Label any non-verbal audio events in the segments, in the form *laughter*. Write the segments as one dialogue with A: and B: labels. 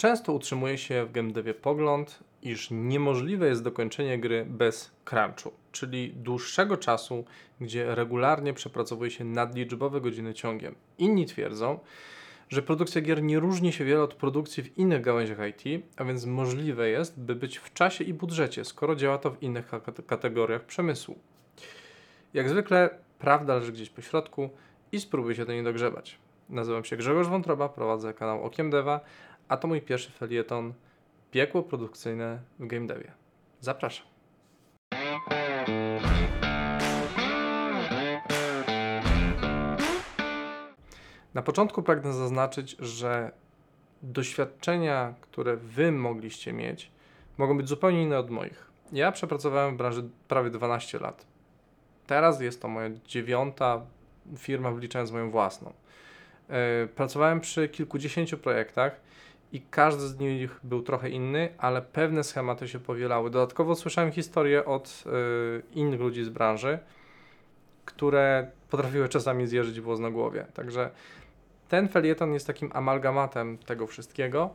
A: Często utrzymuje się w game devie pogląd, iż niemożliwe jest dokończenie gry bez crunchu, czyli dłuższego czasu, gdzie regularnie przepracowuje się nadliczbowe godziny ciągiem. Inni twierdzą, że produkcja gier nie różni się wiele od produkcji w innych gałęziach IT, a więc możliwe jest, by być w czasie i budżecie, skoro działa to w innych kategoriach przemysłu. Jak zwykle, prawda leży gdzieś po środku i spróbuj się do niej dogrzebać. Nazywam się Grzegorz Wątroba, prowadzę kanał Okiem Deva, a to mój pierwszy felieton Piekło produkcyjne w game devie. Zapraszam. Na początku pragnę zaznaczyć, że doświadczenia, które Wy mogliście mieć, mogą być zupełnie inne od moich. Ja przepracowałem w branży prawie 12 lat. Teraz jest to moja dziewiąta firma, wliczając moją własną. E, pracowałem przy kilkudziesięciu projektach i każdy z nich był trochę inny, ale pewne schematy się powielały. Dodatkowo słyszałem historie od y, innych ludzi z branży, które potrafiły czasami zjeżyć włos na głowie. Także ten felieton jest takim amalgamatem tego wszystkiego.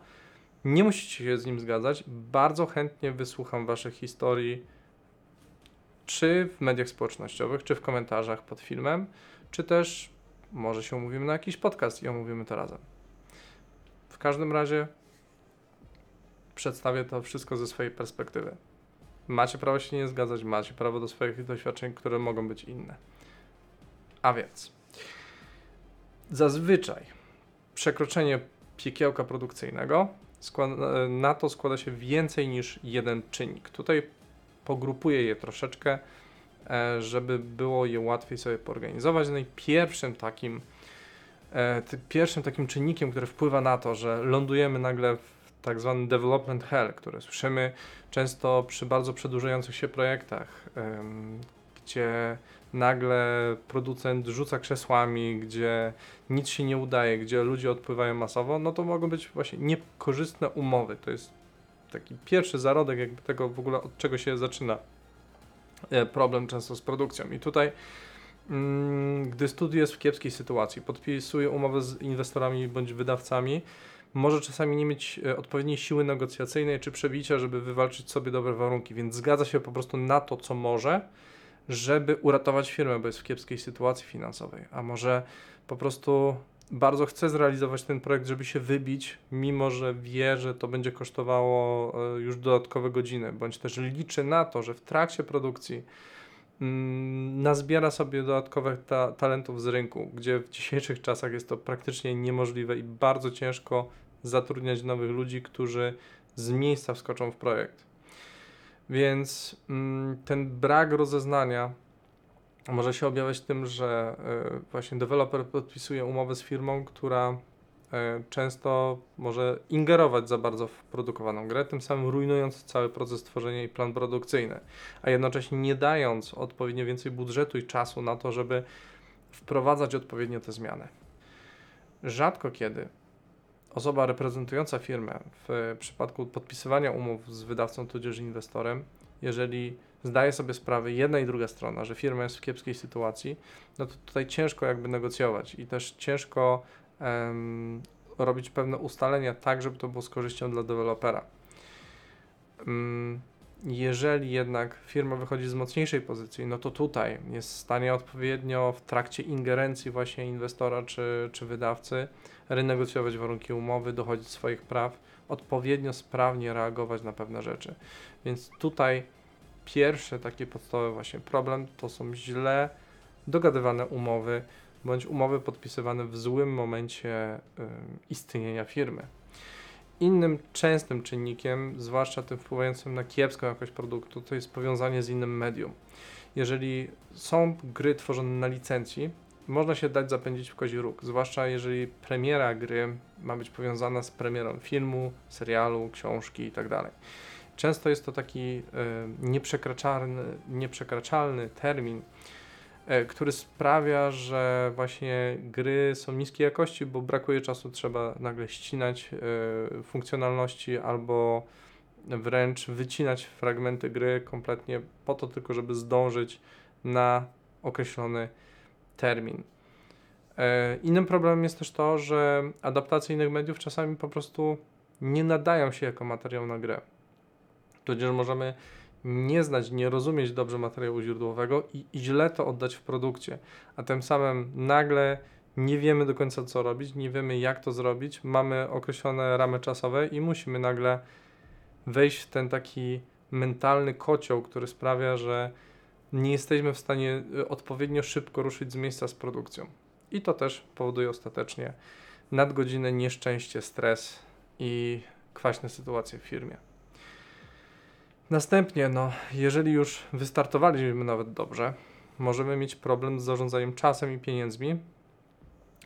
A: Nie musicie się z nim zgadzać. Bardzo chętnie wysłucham Waszych historii, czy w mediach społecznościowych, czy w komentarzach pod filmem, czy też może się umówimy na jakiś podcast i omówimy to razem. Każdym razie przedstawię to wszystko ze swojej perspektywy. Macie prawo się nie zgadzać, macie prawo do swoich doświadczeń, które mogą być inne. A więc, zazwyczaj przekroczenie piekiełka produkcyjnego na to składa się więcej niż jeden czynnik. Tutaj pogrupuję je troszeczkę, e, żeby było je łatwiej sobie poorganizować. No i pierwszym takim E, pierwszym takim czynnikiem, który wpływa na to, że lądujemy nagle w tak zwany development hell, które słyszymy często przy bardzo przedłużających się projektach, gdzie nagle producent rzuca krzesłami, gdzie nic się nie udaje, gdzie ludzie odpływają masowo, no to mogą być właśnie niekorzystne umowy. To jest taki pierwszy zarodek jakby tego w ogóle od czego się zaczyna e, problem często z produkcją. I tutaj gdy studio jest w kiepskiej sytuacji, podpisuje umowę z inwestorami bądź wydawcami, może czasami nie mieć e, odpowiedniej siły negocjacyjnej czy przebicia, żeby wywalczyć sobie dobre warunki, więc zgadza się po prostu na to, co może, żeby uratować firmę, bo jest w kiepskiej sytuacji finansowej, a może po prostu bardzo chce zrealizować ten projekt, żeby się wybić, mimo że wie, że to będzie kosztowało e, już dodatkowe godziny, bądź też liczy na to, że w trakcie produkcji Mm, nazbiera sobie dodatkowych ta talentów z rynku, gdzie w dzisiejszych czasach jest to praktycznie niemożliwe i bardzo ciężko zatrudniać nowych ludzi, którzy z miejsca wskoczą w projekt. Więc mm, ten brak rozeznania może się objawiać tym, że y, właśnie deweloper podpisuje umowę z firmą, która często może ingerować za bardzo w produkowaną grę, tym samym rujnując cały proces tworzenia i plan produkcyjny, a jednocześnie nie dając odpowiednio więcej budżetu i czasu na to, żeby wprowadzać odpowiednio te zmiany. Rzadko kiedy osoba reprezentująca firmę w przypadku podpisywania umów z wydawcą tudzież inwestorem, jeżeli zdaje sobie sprawę jedna i druga strona, że firma jest w kiepskiej sytuacji, no to tutaj ciężko jakby negocjować i też ciężko um, robić pewne ustalenia tak, żeby to było z korzyścią dla dewelopera. Um, jeżeli jednak firma wychodzi z mocniejszej pozycji, no to tutaj jest w stanie odpowiednio w trakcie ingerencji właśnie inwestora czy, czy wydawcy renegocjować warunki umowy, dochodzić swoich praw, odpowiednio sprawnie reagować na pewne rzeczy. Więc tutaj pierwszy taki podstawowy właśnie problem to są źle dogadywane umowy, bądź umowy podpisywane w złym momencie y, istnienia firmy. Innym częstym czynnikiem, zwłaszcza tym wpływającym na kiepską jakość produktu, to jest powiązanie z innym medium. Jeżeli są gry tworzone na licencji, można się dać zapędzić w kozi róg, zwłaszcza jeżeli premiera gry ma być powiązana z premierą filmu, serialu, książki itd. Tak Często jest to taki y, nieprzekraczalny, nieprzekraczalny termin, który sprawia, że właśnie gry są niskiej jakości, bo brakuje czasu, trzeba nagle ścinać e, funkcjonalności albo wręcz wycinać fragmenty gry kompletnie po to tylko, żeby zdążyć na określony termin. E, innym problemem jest też to, że adaptacje innych mediów czasami po prostu nie nadają się jako materiał na grę. Tudzież możemy nie znać, nie rozumieć dobrze materiału źródłowego i, i źle to oddać w produkcie, a tym samym nagle nie wiemy do końca co robić, nie wiemy jak to zrobić, mamy określone ramy czasowe i musimy nagle wejść w ten taki mentalny kocioł, który sprawia, że nie jesteśmy w stanie y, odpowiednio szybko ruszyć z miejsca z produkcją. I to też powoduje ostatecznie nadgodzinę, nieszczęście, stres i kwaśne sytuacje w firmie. Następnie, no, jeżeli już wystartowaliśmy nawet dobrze, możemy mieć problem z zarządzaniem czasem i pieniędzmi.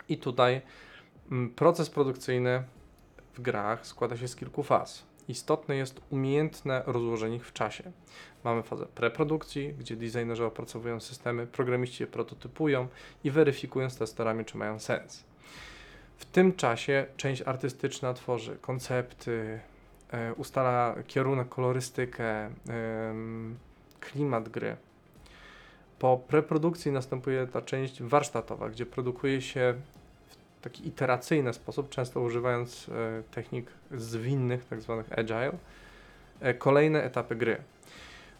A: I tutaj mm, proces produkcyjny w grach składa się z kilku faz. Istotne jest umiejętne rozłożenie ich w czasie. Mamy fazę preprodukcji, gdzie designerzy opracowują systemy, programiści je prototypują i weryfikują z testerami, czy mają sens. W tym czasie część artystyczna tworzy koncepty, ustala kierunek, kolorystykę, e, klimat gry. Po preprodukcji następuje ta część warsztatowa, gdzie produkuje się w taki iteracyjny sposób, często używając e, technik zwinnych, tak zwanych agile, e, kolejne etapy gry.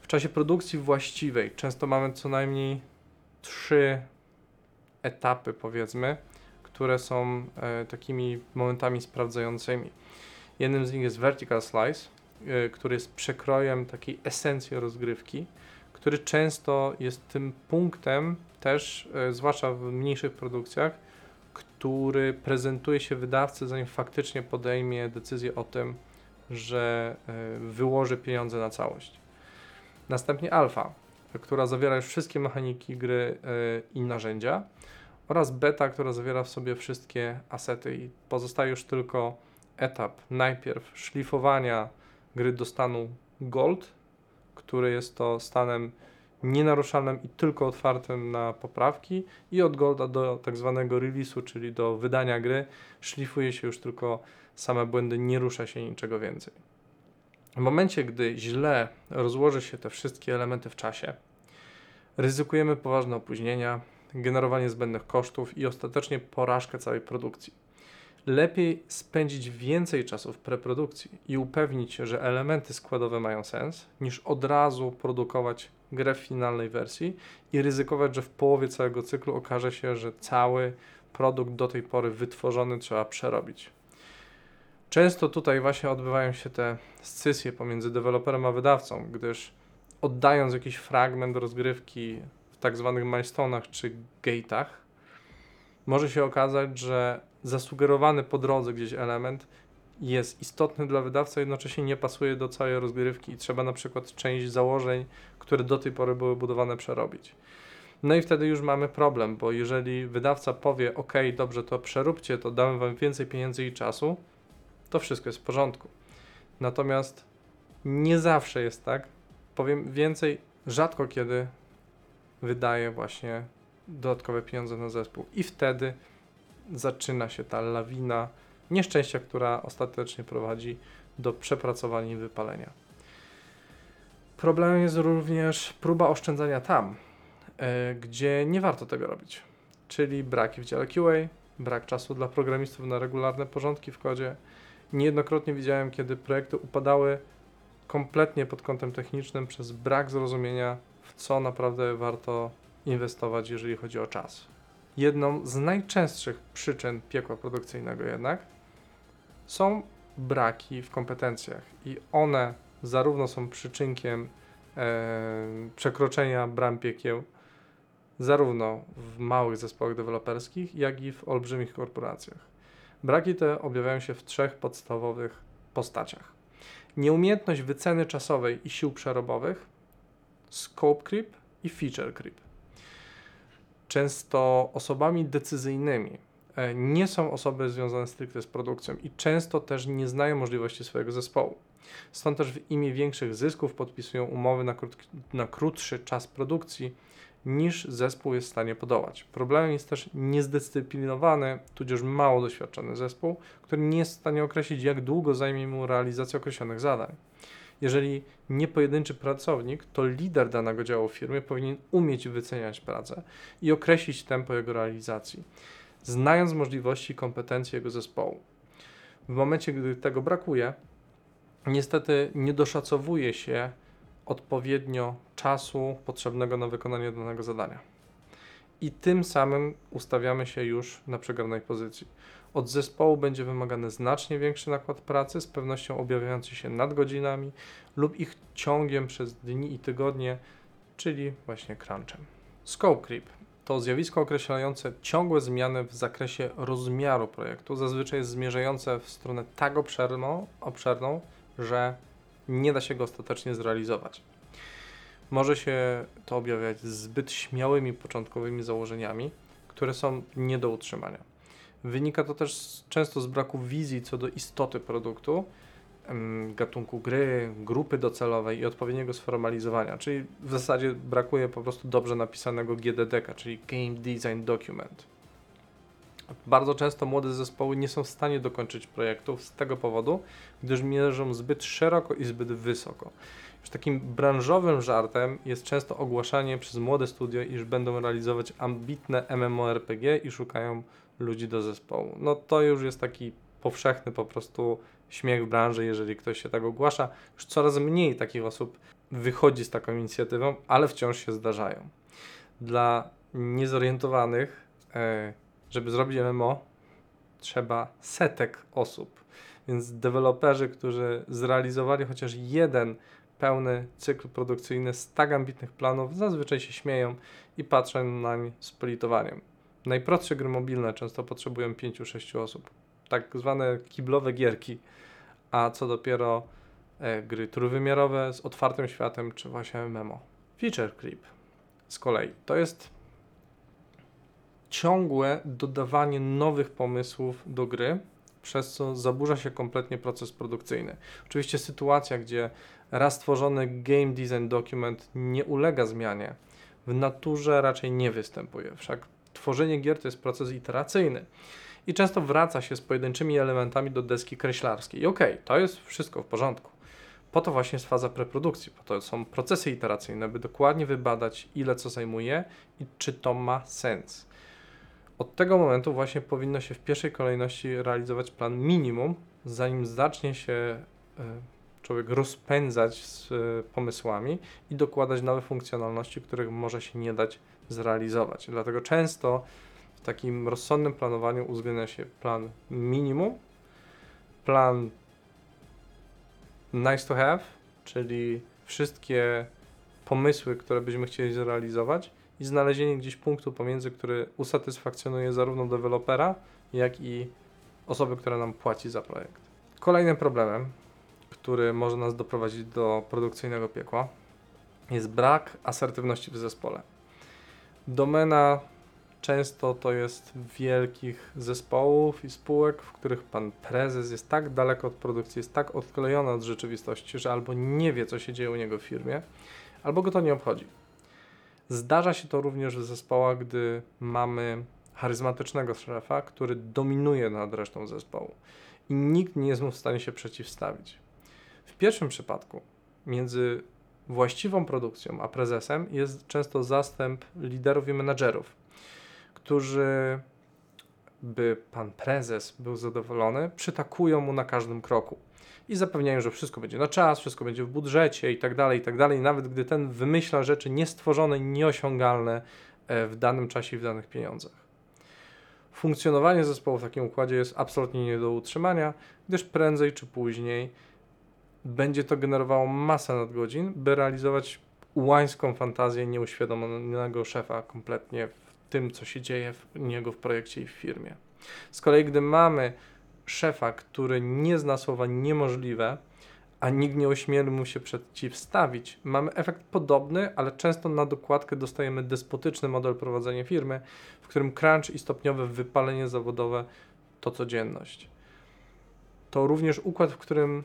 A: W czasie produkcji właściwej często mamy co najmniej trzy etapy, powiedzmy, które są e, takimi momentami sprawdzającymi. Jednym z nich jest vertical slice, e, który jest przekrojem takiej esencji rozgrywki, który często jest tym punktem też, e, zwłaszcza w mniejszych produkcjach, który prezentuje się wydawcy, zanim faktycznie podejmie decyzję o tym, że e, wyłoży pieniądze na całość. Następnie alfa, która zawiera już wszystkie mechaniki gry i narzędzia oraz beta, która zawiera w sobie wszystkie asety i pozostaje już tylko etap najpierw szlifowania gry do stanu gold, który jest to stanem nienaruszalnym i tylko otwartym na poprawki i od golda do tak zwanego release'u, czyli do wydania gry szlifuje się już tylko same błędy, nie rusza się niczego więcej. W momencie, gdy źle rozłoży się te wszystkie elementy w czasie, ryzykujemy poważne opóźnienia, generowanie zbędnych kosztów i ostatecznie porażkę całej produkcji. Lepiej spędzić więcej czasu w preprodukcji i upewnić się, że elementy składowe mają sens, niż od razu produkować grę w finalnej wersji i ryzykować, że w połowie całego cyklu okaże się, że cały produkt do tej pory wytworzony trzeba przerobić. Często tutaj właśnie odbywają się te scysje pomiędzy deweloperem a wydawcą, gdyż oddając jakiś fragment rozgrywki w tak zwanych milestone'ach czy gate'ach, może się okazać, że zasugerowany po drodze gdzieś element jest istotny dla wydawcy, jednocześnie nie pasuje do całej rozgrywki i trzeba na przykład część założeń, które do tej pory były budowane, przerobić. No i wtedy już mamy problem, bo jeżeli wydawca powie, OK, dobrze, to przeróbcie, to damy wam więcej pieniędzy i czasu, to wszystko jest w porządku. Natomiast nie zawsze jest tak. Powiem więcej, rzadko kiedy wydaje właśnie dodatkowe pieniądze na zespół i wtedy zaczyna się ta lawina nieszczęścia, która ostatecznie prowadzi do przepracowania i wypalenia. Problemem jest również próba oszczędzania tam, e, gdzie nie warto tego robić, czyli braki w dziale QA, brak czasu dla programistów na regularne porządki w kodzie. Niejednokrotnie widziałem, kiedy projekty upadały kompletnie pod kątem technicznym przez brak zrozumienia, w co naprawdę warto inwestować, jeżeli chodzi o czas. Jedną z najczęstszych przyczyn piekła produkcyjnego jednak są braki w kompetencjach i one zarówno są przyczynkiem e, przekroczenia bram piekieł, zarówno w małych zespołach deweloperskich, jak i w olbrzymich korporacjach. Braki te objawiają się w trzech podstawowych postaciach. Nieumiejętność wyceny czasowej i sił przerobowych, scope creep i feature creep. Często osobami decyzyjnymi E, nie są osoby związane stricte z produkcją i często też nie znają możliwości swojego zespołu. Stąd też w imię większych zysków podpisują umowy na, na krótszy czas produkcji niż zespół jest w stanie podołać. Problemem jest też niezdyscyplinowany, tudzież mało doświadczony zespół, który nie jest w stanie określić, jak długo zajmie mu realizacja określonych zadań. Jeżeli nie pojedynczy pracownik, to lider danego działu firmy powinien umieć wyceniać pracę i określić tempo jego realizacji znając możliwości i kompetencje jego zespołu. W momencie, gdy tego brakuje, niestety nie doszacowuje się odpowiednio czasu potrzebnego na wykonanie danego zadania. I tym samym ustawiamy się już na przegranej pozycji. Od zespołu będzie wymagany znacznie większy nakład pracy, z pewnością objawiający się nadgodzinami lub ich ciągiem przez dni i tygodnie, czyli właśnie crunchem. Scope creep to zjawisko określające ciągłe zmiany w zakresie rozmiaru projektu, zazwyczaj zmierzające w stronę tak obszerną, obszerną że nie da się go ostatecznie zrealizować. Może się to objawiać zbyt śmiałymi początkowymi założeniami, które są nie do utrzymania. Wynika to też często z braku wizji co do istoty produktu, gatunku gry, grupy docelowej i odpowiedniego sformalizowania, czyli w zasadzie brakuje po prostu dobrze napisanego GDDK, czyli Game Design Document. Bardzo często młode zespoły nie są w stanie dokończyć projektów z tego powodu, gdyż mierzą zbyt szeroko i zbyt wysoko. Już takim branżowym żartem jest często ogłaszanie przez młode studio, iż będą realizować ambitne MMORPG i szukają ludzi do zespołu. No to już jest taki powszechny po prostu śmiech w branży, jeżeli ktoś się tak ogłasza. Już coraz mniej takich osób wychodzi z taką inicjatywą, ale wciąż się zdarzają. Dla niezorientowanych, e, żeby zrobić MMO, trzeba setek osób. Więc deweloperzy, którzy zrealizowali chociaż jeden pełny cykl produkcyjny z tak ambitnych planów, zazwyczaj się śmieją i patrzą na nie z politowaniem. Najprostsze gry mobilne często potrzebują 5-6 osób. Tak zwane kiblowe gierki, a co dopiero e, gry trójwymiarowe z otwartym światem, czy właśnie MMO. Feature creep z kolei to jest ciągłe dodawanie nowych pomysłów do gry, przez co zaburza się kompletnie proces produkcyjny. Oczywiście sytuacja, gdzie raz stworzony game design document nie ulega zmianie, w naturze raczej nie występuje. Wszak tworzenie gier to jest proces iteracyjny i często wraca się z pojedynczymi elementami do deski kreślarskiej. I okej, okay, to jest wszystko w porządku. Po to właśnie jest faza preprodukcji, po to są procesy iteracyjne, by dokładnie wybadać, ile co zajmuje i czy to ma sens. Od tego momentu właśnie powinno się w pierwszej kolejności realizować plan minimum, zanim zacznie się e, człowiek rozpędzać z e, pomysłami i dokładać nowe funkcjonalności, których może się nie dać zrealizować. Dlatego często w takim rozsądnym planowaniu uwzględnia się plan minimum, plan nice to have, czyli wszystkie pomysły, które byśmy chcieli zrealizować i znalezienie gdzieś punktu pomiędzy, który usatysfakcjonuje zarówno dewelopera, jak i osoby, która nam płaci za projekt. Kolejnym problemem, który może nas doprowadzić do produkcyjnego piekła, jest brak asertywności w zespole. Domena często to jest wielkich zespołów i spółek, w których pan prezes jest tak daleko od produkcji, jest tak odklejony od rzeczywistości, że albo nie wie, co się dzieje u niego w firmie, albo go to nie obchodzi. Zdarza się to również w zespołach, gdy mamy charyzmatycznego szefa, który dominuje nad resztą zespołu i nikt nie jest mu w stanie się przeciwstawić. W pierwszym przypadku między właściwą produkcją a prezesem jest często zastęp liderów i menedżerów, którzy, by pan prezes był zadowolony, przytakują mu na każdym kroku i zapewniają, że wszystko będzie na czas, wszystko będzie w budżecie i tak dalej, i tak dalej. Nawet gdy ten wymyśla rzeczy niestworzone, nieosiągalne e, w danym czasie i w danych pieniądzach. Funkcjonowanie zespołu w takim układzie jest absolutnie nie do utrzymania, gdyż prędzej czy później będzie to generowało masę nadgodzin, by realizować ułańską fantazję nieuświadomionego szefa kompletnie w tym, co się dzieje w niego w projekcie i w firmie. Z kolei, gdy mamy szefa, który nie zna słowa niemożliwe, a nikt nie ośmieli mu się przeciwstawić, mamy efekt podobny, ale często na dokładkę dostajemy despotyczny model prowadzenia firmy, w którym crunch i stopniowe wypalenie zawodowe to codzienność. To również układ, w którym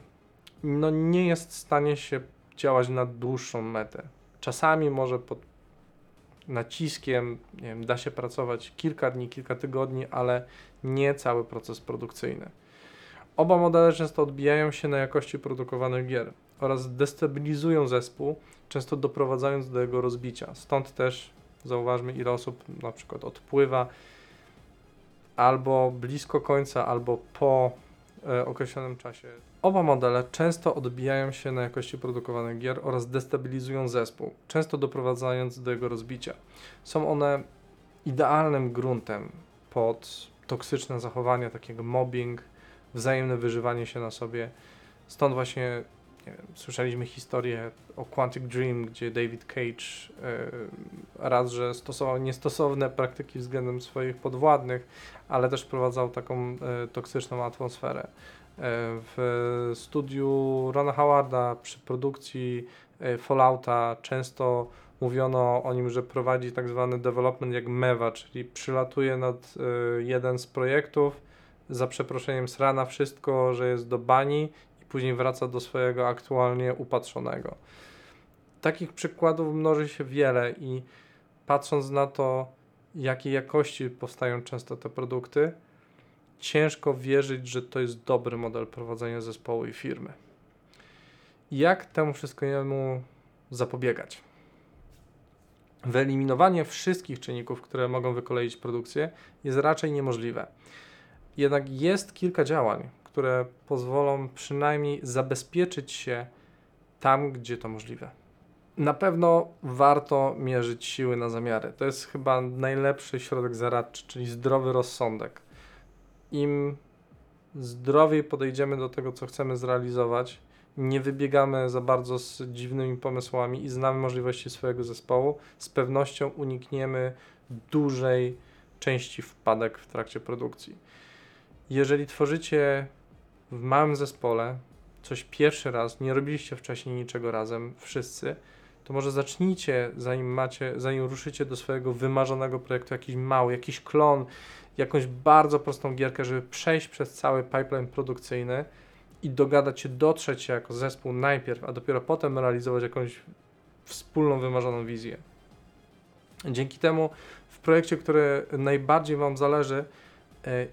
A: no, nie jest w stanie się działać na dłuższą metę. Czasami może pod naciskiem nie wiem, da się pracować kilka dni, kilka tygodni, ale nie cały proces produkcyjny. Oba modele często odbijają się na jakości produkowanych gier oraz destabilizują zespół, często doprowadzając do jego rozbicia. Stąd też zauważmy, ile osób na przykład odpływa albo blisko końca, albo po e, określonym czasie. Oba modele często odbijają się na jakości produkowanych gier oraz destabilizują zespół, często doprowadzając do jego rozbicia. Są one idealnym gruntem pod toksyczne zachowania, takiego mobbing, wzajemne wyżywanie się na sobie. Stąd właśnie nie wiem, słyszeliśmy historię o Quantic Dream, gdzie David Cage e, raz, że stosował niestosowne praktyki względem swoich podwładnych, ale też wprowadzał taką e, toksyczną atmosferę. E, w studiu Rona Howarda przy produkcji e, Fallouta często mówiono o nim, że prowadzi tak zwany development jak mewa, czyli przylatuje nad e, jeden z projektów, za przeproszeniem srana wszystko, że jest do bani i później wraca do swojego aktualnie upatrzonego. Takich przykładów mnoży się wiele i patrząc na to, jakiej jakości powstają często te produkty, ciężko wierzyć, że to jest dobry model prowadzenia zespołu i firmy. Jak temu wszystkiemu zapobiegać? Wyeliminowanie wszystkich czynników, które mogą wykoleić produkcję, jest raczej niemożliwe. Jednak jest kilka działań, które pozwolą przynajmniej zabezpieczyć się tam, gdzie to możliwe. Na pewno warto mierzyć siły na zamiary. To jest chyba najlepszy środek zaradczy, czyli zdrowy rozsądek. Im zdrowiej podejdziemy do tego, co chcemy zrealizować, nie wybiegamy za bardzo z dziwnymi pomysłami i znamy możliwości swojego zespołu, z pewnością unikniemy dużej części wpadek w trakcie produkcji. Jeżeli tworzycie w małym zespole coś pierwszy raz, nie robiliście wcześniej niczego razem, wszyscy, to może zacznijcie, zanim macie, zanim ruszycie do swojego wymarzonego projektu, jakiś mały, jakiś klon, jakąś bardzo prostą gierkę, żeby przejść przez cały pipeline produkcyjny i dogadać się, dotrzeć jako zespół najpierw, a dopiero potem realizować jakąś wspólną, wymarzoną wizję. Dzięki temu w projekcie, który najbardziej Wam zależy, e,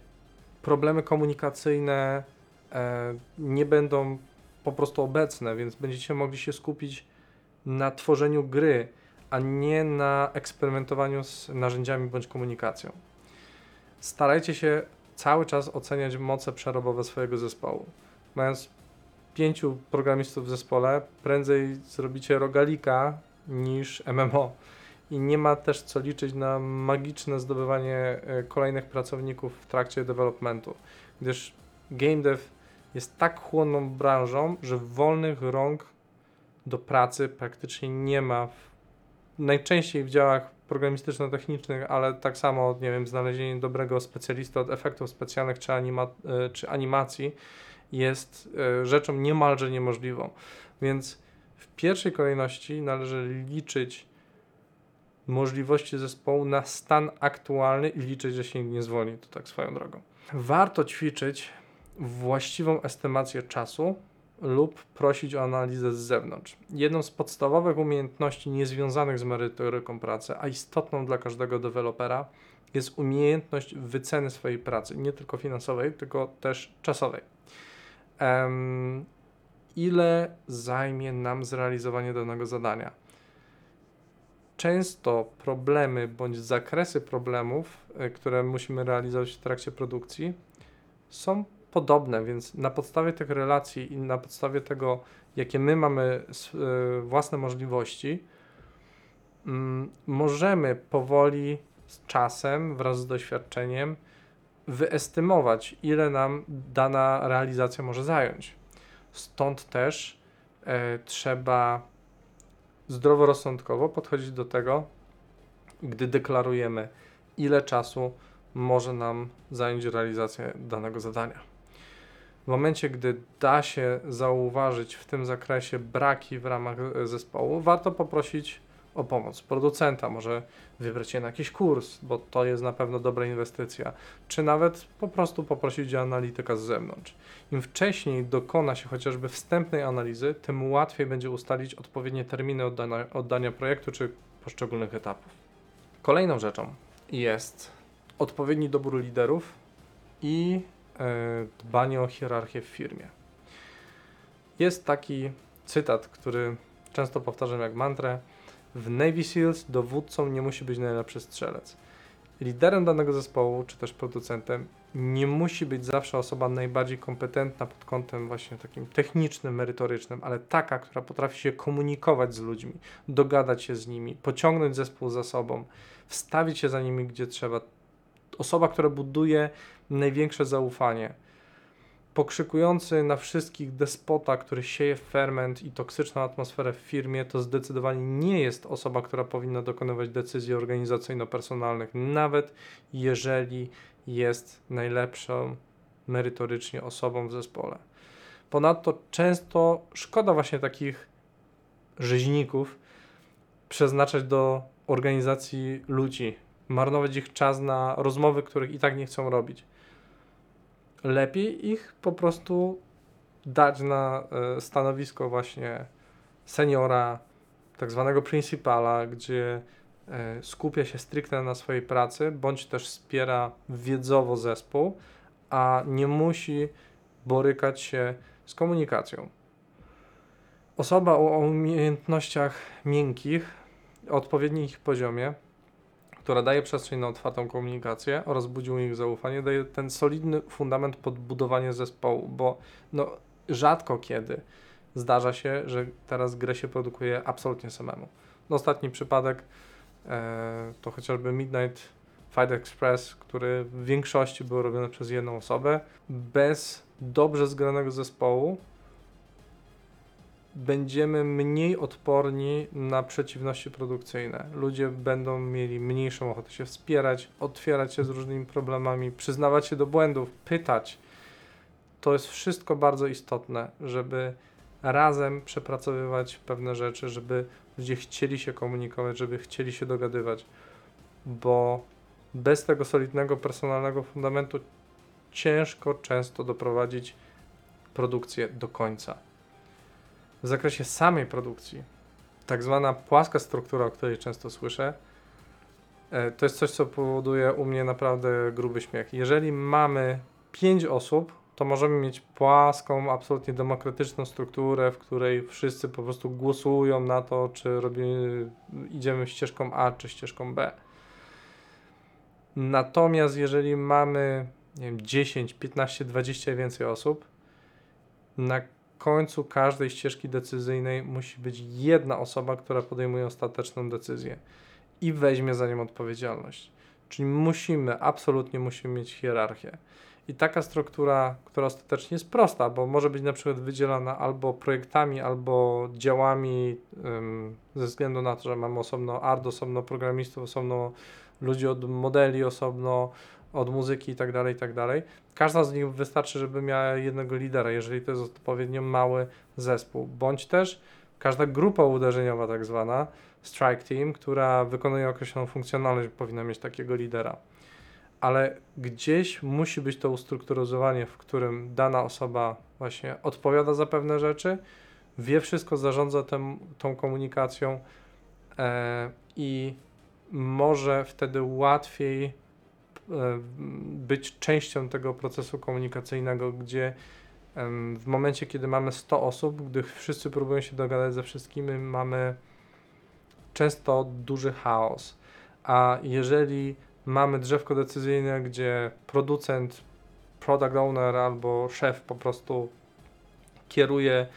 A: problemy komunikacyjne e, nie będą po prostu obecne, więc będziecie mogli się skupić na tworzeniu gry, a nie na eksperymentowaniu z narzędziami bądź komunikacją. Starajcie się cały czas oceniać moce przerobowe swojego zespołu. Mając pięciu programistów w zespole, prędzej zrobicie rogalika niż MMO. I nie ma też co liczyć na magiczne zdobywanie e, kolejnych pracowników w trakcie developmentu, gdyż game dev jest tak chłonną branżą, że wolnych rąk do pracy praktycznie nie ma. Najczęściej w działach programistyczno-technicznych, ale tak samo, nie wiem, znalezienie dobrego specjalisty od efektów specjalnych czy, anima e, czy animacji jest e, rzeczą niemalże niemożliwą. Więc w pierwszej kolejności należy liczyć możliwości zespołu na stan aktualny i liczyć, że się nie zwolni, to tak swoją drogą. Warto ćwiczyć właściwą estymację czasu lub prosić o analizę z zewnątrz. Jedną z podstawowych umiejętności niezwiązanych z merytoryką pracy, a istotną dla każdego dewelopera, jest umiejętność wyceny swojej pracy, nie tylko finansowej, tylko też czasowej. Um, ile zajmie nam zrealizowanie danego zadania? Często problemy bądź zakresy problemów, y, które musimy realizować w trakcie produkcji, są podobne, więc na podstawie tych relacji i na podstawie tego, jakie my mamy y, własne możliwości, mm, możemy powoli z czasem, wraz z doświadczeniem, wyestymować, ile nam dana realizacja może zająć. Stąd też e, trzeba zdroworozsądkowo podchodzić do tego, gdy deklarujemy, ile czasu może nam zająć realizacja danego zadania. W momencie, gdy da się zauważyć w tym zakresie braki w ramach e, zespołu, warto poprosić o pomoc producenta, może wybrać się na jakiś kurs, bo to jest na pewno dobra inwestycja, czy nawet po prostu poprosić o analityka z zewnątrz. Im wcześniej dokona się chociażby wstępnej analizy, tym łatwiej będzie ustalić odpowiednie terminy oddania, oddania projektu czy poszczególnych etapów. Kolejną rzeczą jest odpowiedni dobór liderów i dbanie o hierarchię w firmie. Jest taki cytat, który często powtarzam jak mantrę. W Navy SEALs dowódcą nie musi być najlepszy strzelec. liderem danego zespołu, czy też producentem nie musi być zawsze osoba najbardziej kompetentna pod kątem właśnie takim technicznym, merytorycznym, ale taka, która potrafi się komunikować z ludźmi, dogadać się z nimi, pociągnąć zespół za sobą, wstawić się za nimi gdzie trzeba. Osoba, która buduje największe zaufanie. Pokrzykujący na wszystkich despota, który sieje ferment i toksyczną atmosferę w firmie, to zdecydowanie nie jest osoba, która powinna dokonywać decyzji organizacyjno-personalnych, nawet jeżeli jest najlepszą merytorycznie osobą w zespole. Ponadto często szkoda właśnie takich rzeźników przeznaczać do organizacji ludzi, marnować ich czas na rozmowy, których i tak nie chcą robić. Lepiej ich po prostu dać na e, stanowisko właśnie seniora, tak zwanego principala, gdzie E, skupia się stricte na swojej pracy, bądź też wspiera wiedzowo zespół, a nie musi borykać się z komunikacją. Osoba o umiejętnościach miękkich, o odpowiednim ich poziomie, która daje przestrzeń na otwartą komunikację oraz budzi u nich zaufanie, daje ten solidny fundament pod budowanie zespołu, bo no, rzadko kiedy zdarza się, że teraz grę się produkuje absolutnie samemu. No, ostatni przypadek E, to chociażby Midnight Fight Express, który w większości był robiony przez jedną osobę, bez dobrze zgranego zespołu będziemy mniej odporni na przeciwności produkcyjne. Ludzie będą mieli mniejszą ochotę się wspierać, otwierać się z różnymi problemami, przyznawać się do błędów, pytać. To jest wszystko bardzo istotne, żeby razem przepracowywać pewne rzeczy, żeby ludzie chcieli się komunikować, żeby chcieli się dogadywać, bo bez tego solidnego personalnego fundamentu ciężko często doprowadzić produkcję do końca. W zakresie samej produkcji, tak zwana płaska struktura, o której często słyszę, e, to jest coś, co powoduje u mnie naprawdę gruby śmiech. Jeżeli mamy pięć osób, to możemy mieć płaską, absolutnie demokratyczną strukturę, w której wszyscy po prostu głosują na to, czy robimy, idziemy ścieżką A, czy ścieżką B. Natomiast jeżeli mamy nie wiem, 10, 15, 20 i więcej osób, na końcu każdej ścieżki decyzyjnej musi być jedna osoba, która podejmuje ostateczną decyzję i weźmie za nią odpowiedzialność. Czyli musimy, absolutnie musimy mieć hierarchię. I taka struktura, która ostatecznie jest prosta, bo może być na przykład wydzielana albo projektami, albo działami, ym, ze względu na to, że mamy osobno art, osobno programistów, osobno ludzi od modeli, osobno od muzyki itd., tak itd. Tak Każda z nich wystarczy, żeby miała jednego lidera, jeżeli to jest odpowiednio mały zespół, bądź też każda grupa uderzeniowa, tak zwana, strike team, która wykonuje określoną funkcjonalność, powinna mieć takiego lidera ale gdzieś musi być to ustrukturyzowanie, w którym dana osoba właśnie odpowiada za pewne rzeczy, wie wszystko, zarządza tą komunikacją e, i może wtedy łatwiej być częścią tego procesu komunikacyjnego, gdzie e, w momencie, kiedy mamy 100 osób, gdy wszyscy próbują się dogadać ze wszystkimi, mamy często duży chaos. A jeżeli mamy drzewko decyzyjne, gdzie producent, product owner albo szef po prostu kieruje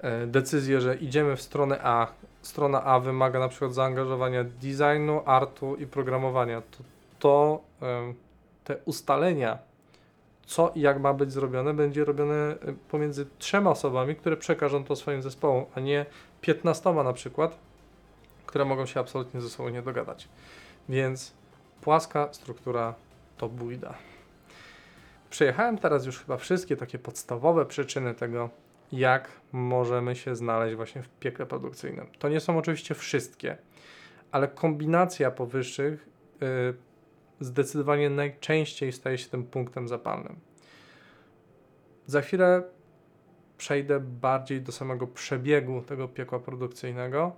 A: e, decyzję, że idziemy w stronę A. Strona A wymaga na przykład zaangażowania designu, artu i programowania. To, to te ustalenia, co i jak ma być zrobione, będzie robione pomiędzy trzema osobami, które przekażą to swoim zespołom, a nie piętnastoma na przykład, które mogą się absolutnie ze sobą nie dogadać. Więc Płaska struktura to bójda. Przejechałem teraz już chyba wszystkie takie podstawowe przyczyny tego, jak możemy się znaleźć właśnie w piekle produkcyjnym. To nie są oczywiście wszystkie, ale kombinacja powyższych yy, zdecydowanie najczęściej staje się tym punktem zapalnym. Za chwilę przejdę bardziej do samego przebiegu tego piekła produkcyjnego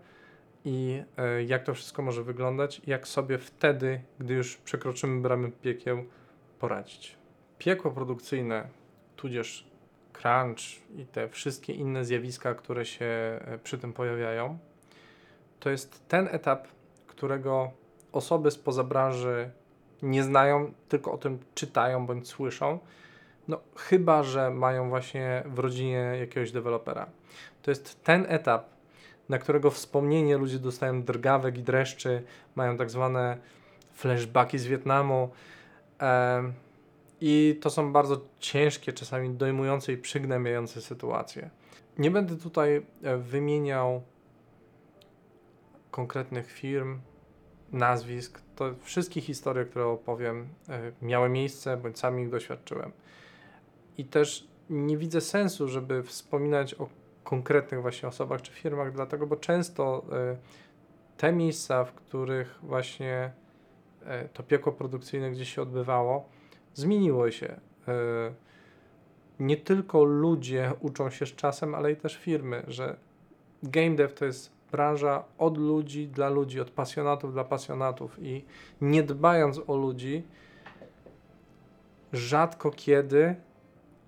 A: i e, jak to wszystko może wyglądać, jak sobie wtedy, gdy już przekroczymy bramy piekieł, poradzić. Piekło produkcyjne, tudzież crunch i te wszystkie inne zjawiska, które się e, przy tym pojawiają, to jest ten etap, którego osoby spoza branży nie znają, tylko o tym czytają bądź słyszą. No, chyba, że mają właśnie w rodzinie jakiegoś dewelopera. To jest ten etap, na którego wspomnienie ludzie dostają drgawek i dreszczy, mają tak zwane flashbacki z Wietnamu. I to są bardzo ciężkie, czasami dojmujące i przygnębiające sytuacje. Nie będę tutaj e, wymieniał konkretnych firm, nazwisk. To wszystkie historie, które opowiem, e, miały miejsce, bądź sami ich doświadczyłem. I też nie widzę sensu, żeby wspominać o konkretnych właśnie osobach czy firmach, dlatego, bo często e, te miejsca, w których właśnie e, to piekło produkcyjne gdzieś się odbywało, zmieniło się. Nie tylko ludzie uczą się z czasem, ale i też firmy, że game dev to jest branża od ludzi dla ludzi, od pasjonatów dla pasjonatów i nie dbając o ludzi, rzadko kiedy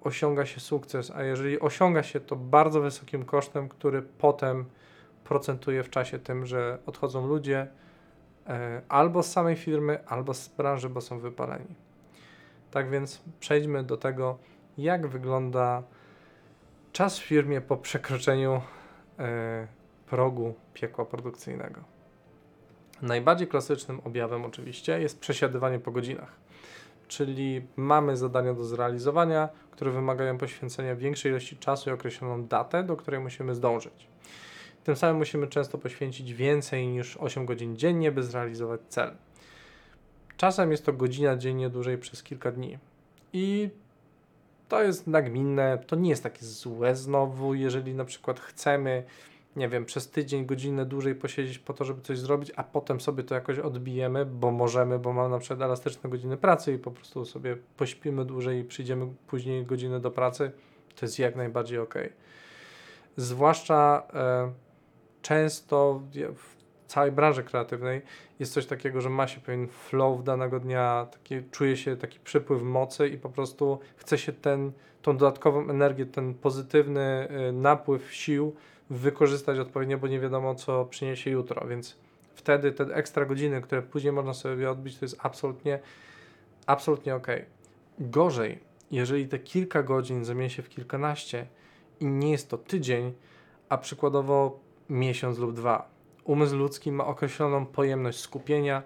A: osiąga się sukces, a jeżeli osiąga się to bardzo wysokim kosztem, który potem procentuje w czasie tym, że odchodzą ludzie e, albo z samej firmy, albo z branży, bo są wypaleni. Tak więc przejdźmy do tego, jak wygląda czas w firmie po przekroczeniu e, progu piekła produkcyjnego. Najbardziej klasycznym objawem oczywiście jest przesiadywanie po godzinach, czyli mamy zadania do zrealizowania, które wymagają poświęcenia większej ilości czasu i określoną datę, do której musimy zdążyć. Tym samym musimy często poświęcić więcej niż 8 godzin dziennie, by zrealizować cel. Czasem jest to godzina dziennie dłużej przez kilka dni. I to jest nagminne, to nie jest takie złe znowu, jeżeli na przykład chcemy nie wiem, przez tydzień, godzinę dłużej posiedzieć po to, żeby coś zrobić, a potem sobie to jakoś odbijemy, bo możemy, bo mamy na przykład elastyczne godziny pracy i po prostu sobie pośpimy dłużej i przyjdziemy później godzinę do pracy, to jest jak najbardziej ok. Zwłaszcza e, często w całej branży kreatywnej jest coś takiego, że ma się pewien flow danego dnia, taki, czuje się taki przypływ mocy i po prostu chce się ten, tą dodatkową energię, ten pozytywny e, napływ sił wykorzystać odpowiednio, bo nie wiadomo, co przyniesie jutro, więc wtedy te ekstra godziny, które później można sobie odbić, to jest absolutnie, absolutnie ok. Gorzej, jeżeli te kilka godzin zamieni się w kilkanaście i nie jest to tydzień, a przykładowo miesiąc lub dwa. Umysł ludzki ma określoną pojemność skupienia,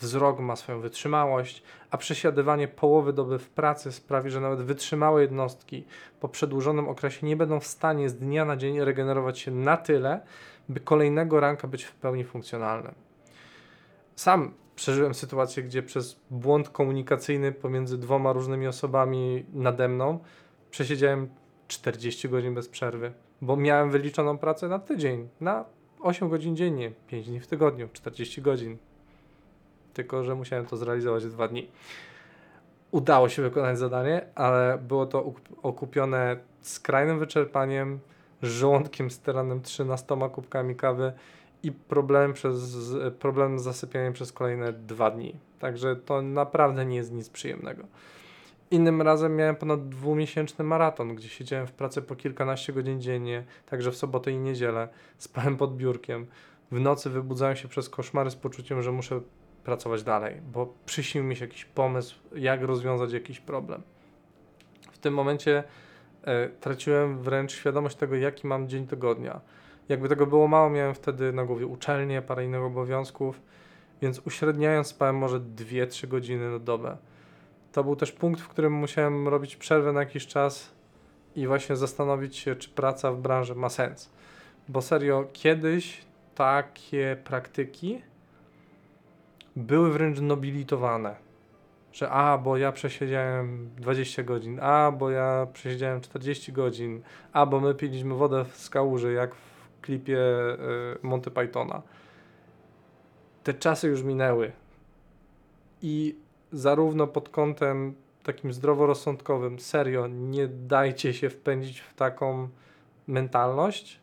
A: wzrok ma swoją wytrzymałość, a przesiadywanie połowy doby w pracy sprawi, że nawet wytrzymałe jednostki po przedłużonym okresie nie będą w stanie z dnia na dzień regenerować się na tyle, by kolejnego ranka być w pełni funkcjonalnym. Sam przeżyłem sytuację, gdzie przez błąd komunikacyjny pomiędzy dwoma różnymi osobami nade mną przesiedziałem 40 godzin bez przerwy, bo miałem wyliczoną pracę na tydzień, na 8 godzin dziennie, 5 dni w tygodniu, 40 godzin tylko że musiałem to zrealizować w dwa dni. Udało się wykonać zadanie, ale było to okupione skrajnym wyczerpaniem, żołądkiem steranym 13 kubkami kawy i problemem, przez, problemem z zasypianiem przez kolejne dwa dni. Także to naprawdę nie jest nic przyjemnego. Innym razem miałem ponad dwumiesięczny maraton, gdzie siedziałem w pracy po kilkanaście godzin dziennie, także w sobotę i niedzielę, spałem pod biurkiem. W nocy wybudzałem się przez koszmary z poczuciem, że muszę pracować dalej, bo przyśnił mi się jakiś pomysł, jak rozwiązać jakiś problem. W tym momencie e, traciłem wręcz świadomość tego, jaki mam dzień tygodnia. Jakby tego było mało, miałem wtedy na głowie uczelnię, parę innych obowiązków, więc uśredniając spałem może 2-3 godziny na dobę. To był też punkt, w którym musiałem robić przerwę na jakiś czas i właśnie zastanowić się, czy praca w branży ma sens. Bo serio, kiedyś takie praktyki były wręcz nobilitowane. Że a, bo ja przesiedziałem 20 godzin, a, bo ja przesiedziałem 40 godzin, a, bo my piliśmy wodę z kałuży, jak w klipie y, Monty Pythona. Te czasy już minęły. I zarówno pod kątem takim zdroworozsądkowym, serio, nie dajcie się wpędzić w taką mentalność,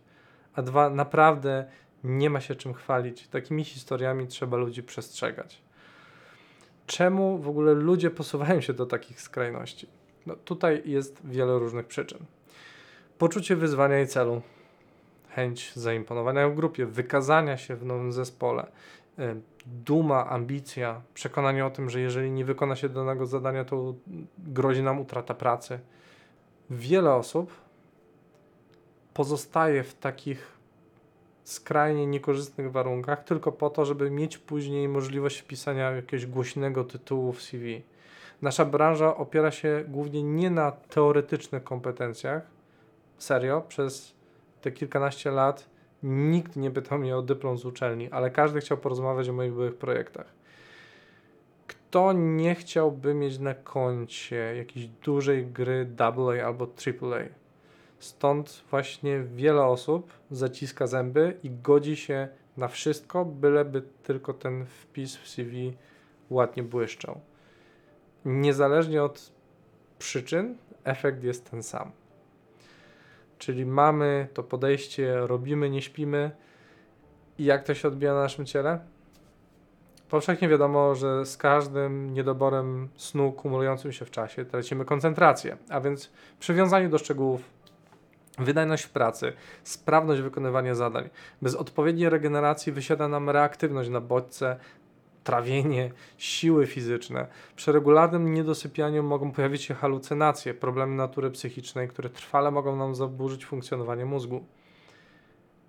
A: a dwa, naprawdę nie ma się czym chwalić. Takimi historiami trzeba ludzi przestrzegać. Czemu w ogóle ludzie posuwają się do takich skrajności? No, tutaj jest wiele różnych przyczyn. Poczucie wyzwania i celu, chęć zaimponowania w grupie, wykazania się w nowym zespole, duma, ambicja, przekonanie o tym, że jeżeli nie wykona się danego zadania, to grozi nam utrata pracy. Wiele osób pozostaje w takich skrajnie niekorzystnych warunkach tylko po to, żeby mieć później możliwość wpisania jakiegoś głośnego tytułu w CV. Nasza branża opiera się głównie nie na teoretycznych kompetencjach. Serio, przez te kilkanaście lat nikt nie pytał mnie o dyplom z uczelni, ale każdy chciał porozmawiać o moich byłych projektach. Kto nie chciałby mieć na koncie jakiejś dużej gry AA albo AAA? Stąd właśnie wiele osób zaciska zęby i godzi się na wszystko, byleby tylko ten wpis w CV ładnie błyszczał. Niezależnie od przyczyn, efekt jest ten sam. Czyli mamy to podejście, robimy, nie śpimy. I jak to się odbija na naszym ciele? Powszechnie wiadomo, że z każdym niedoborem snu kumulującym się w czasie tracimy koncentrację, a więc przywiązanie do szczegółów, wydajność w pracy, sprawność wykonywania zadań. Bez odpowiedniej regeneracji wysiada nam reaktywność na bodźce, trawienie, siły fizyczne. Przy regularnym niedosypianiu mogą pojawić się halucynacje, problemy natury psychicznej, które trwale mogą nam zaburzyć funkcjonowanie mózgu.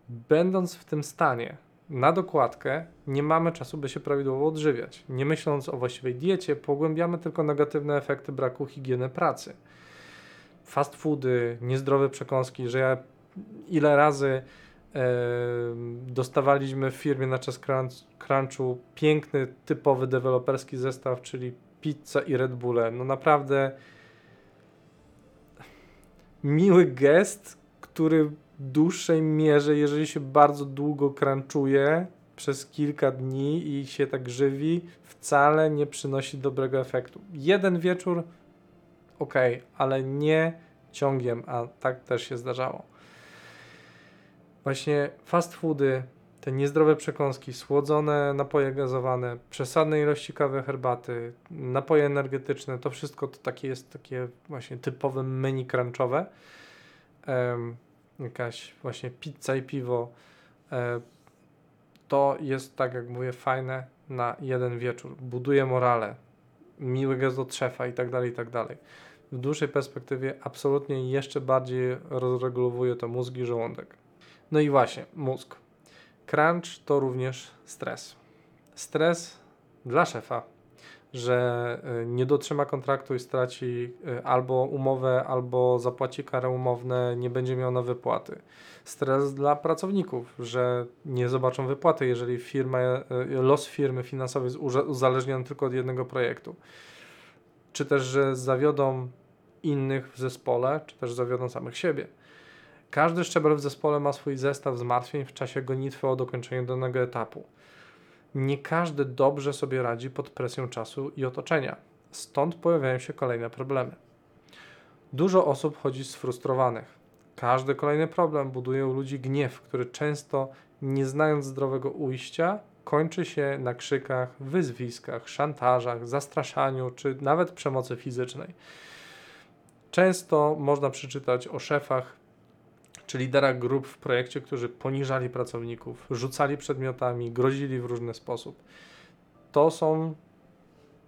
A: Będąc w tym stanie, na dokładkę nie mamy czasu, by się prawidłowo odżywiać. Nie myśląc o właściwej diecie, pogłębiamy tylko negatywne efekty braku higieny pracy. Fast foody, niezdrowe przekąski, że ja ile razy dostawaliśmy w firmie na czas crunchu piękny, typowy deweloperski zestaw, czyli pizza i Red Bulle. No naprawdę miły gest, który w dłuższej mierze, jeżeli się bardzo długo crunchuje przez kilka dni i się tak żywi, wcale nie przynosi dobrego efektu. Jeden wieczór ok, ale nie ciągiem, a tak też się zdarzało właśnie fast foody, te niezdrowe przekąski, słodzone napoje gazowane, przesadne ilości kawy, herbaty, napoje energetyczne, to wszystko to takie jest takie właśnie typowe menu crunchowe. Um, jakaś właśnie pizza i piwo. Um, to jest, tak jak mówię, fajne na jeden wieczór. Buduje morale, miły gest do trzefa i tak dalej, i tak dalej. W dłuższej perspektywie absolutnie jeszcze bardziej rozregulowuje to mózg i żołądek. No i właśnie, mózg. Crunch to również stres. Stres dla szefa, że y, nie dotrzyma kontraktu i straci y, albo umowę, albo zapłaci karę umowne, nie będzie miał na wypłaty. Stres dla pracowników, że nie zobaczą wypłaty, jeżeli firma, y, los firmy finansowej jest uzależniony tylko od jednego projektu. Czy też, że zawiodą innych w zespole, czy też zawiodą samych siebie. Każdy szczebel w zespole ma swój zestaw zmartwień w czasie gonitwy o dokończenie danego etapu. Nie każdy dobrze sobie radzi pod presją czasu i otoczenia, stąd pojawiają się kolejne problemy. Dużo osób chodzi sfrustrowanych. Każdy kolejny problem buduje u ludzi gniew, który często, nie znając zdrowego ujścia, kończy się na krzykach, wyzwiskach, szantażach, zastraszaniu czy nawet przemocy fizycznej. Często można przeczytać o szefach, czy liderach grup w projekcie, którzy poniżali pracowników, rzucali przedmiotami, grozili w różny sposób. To są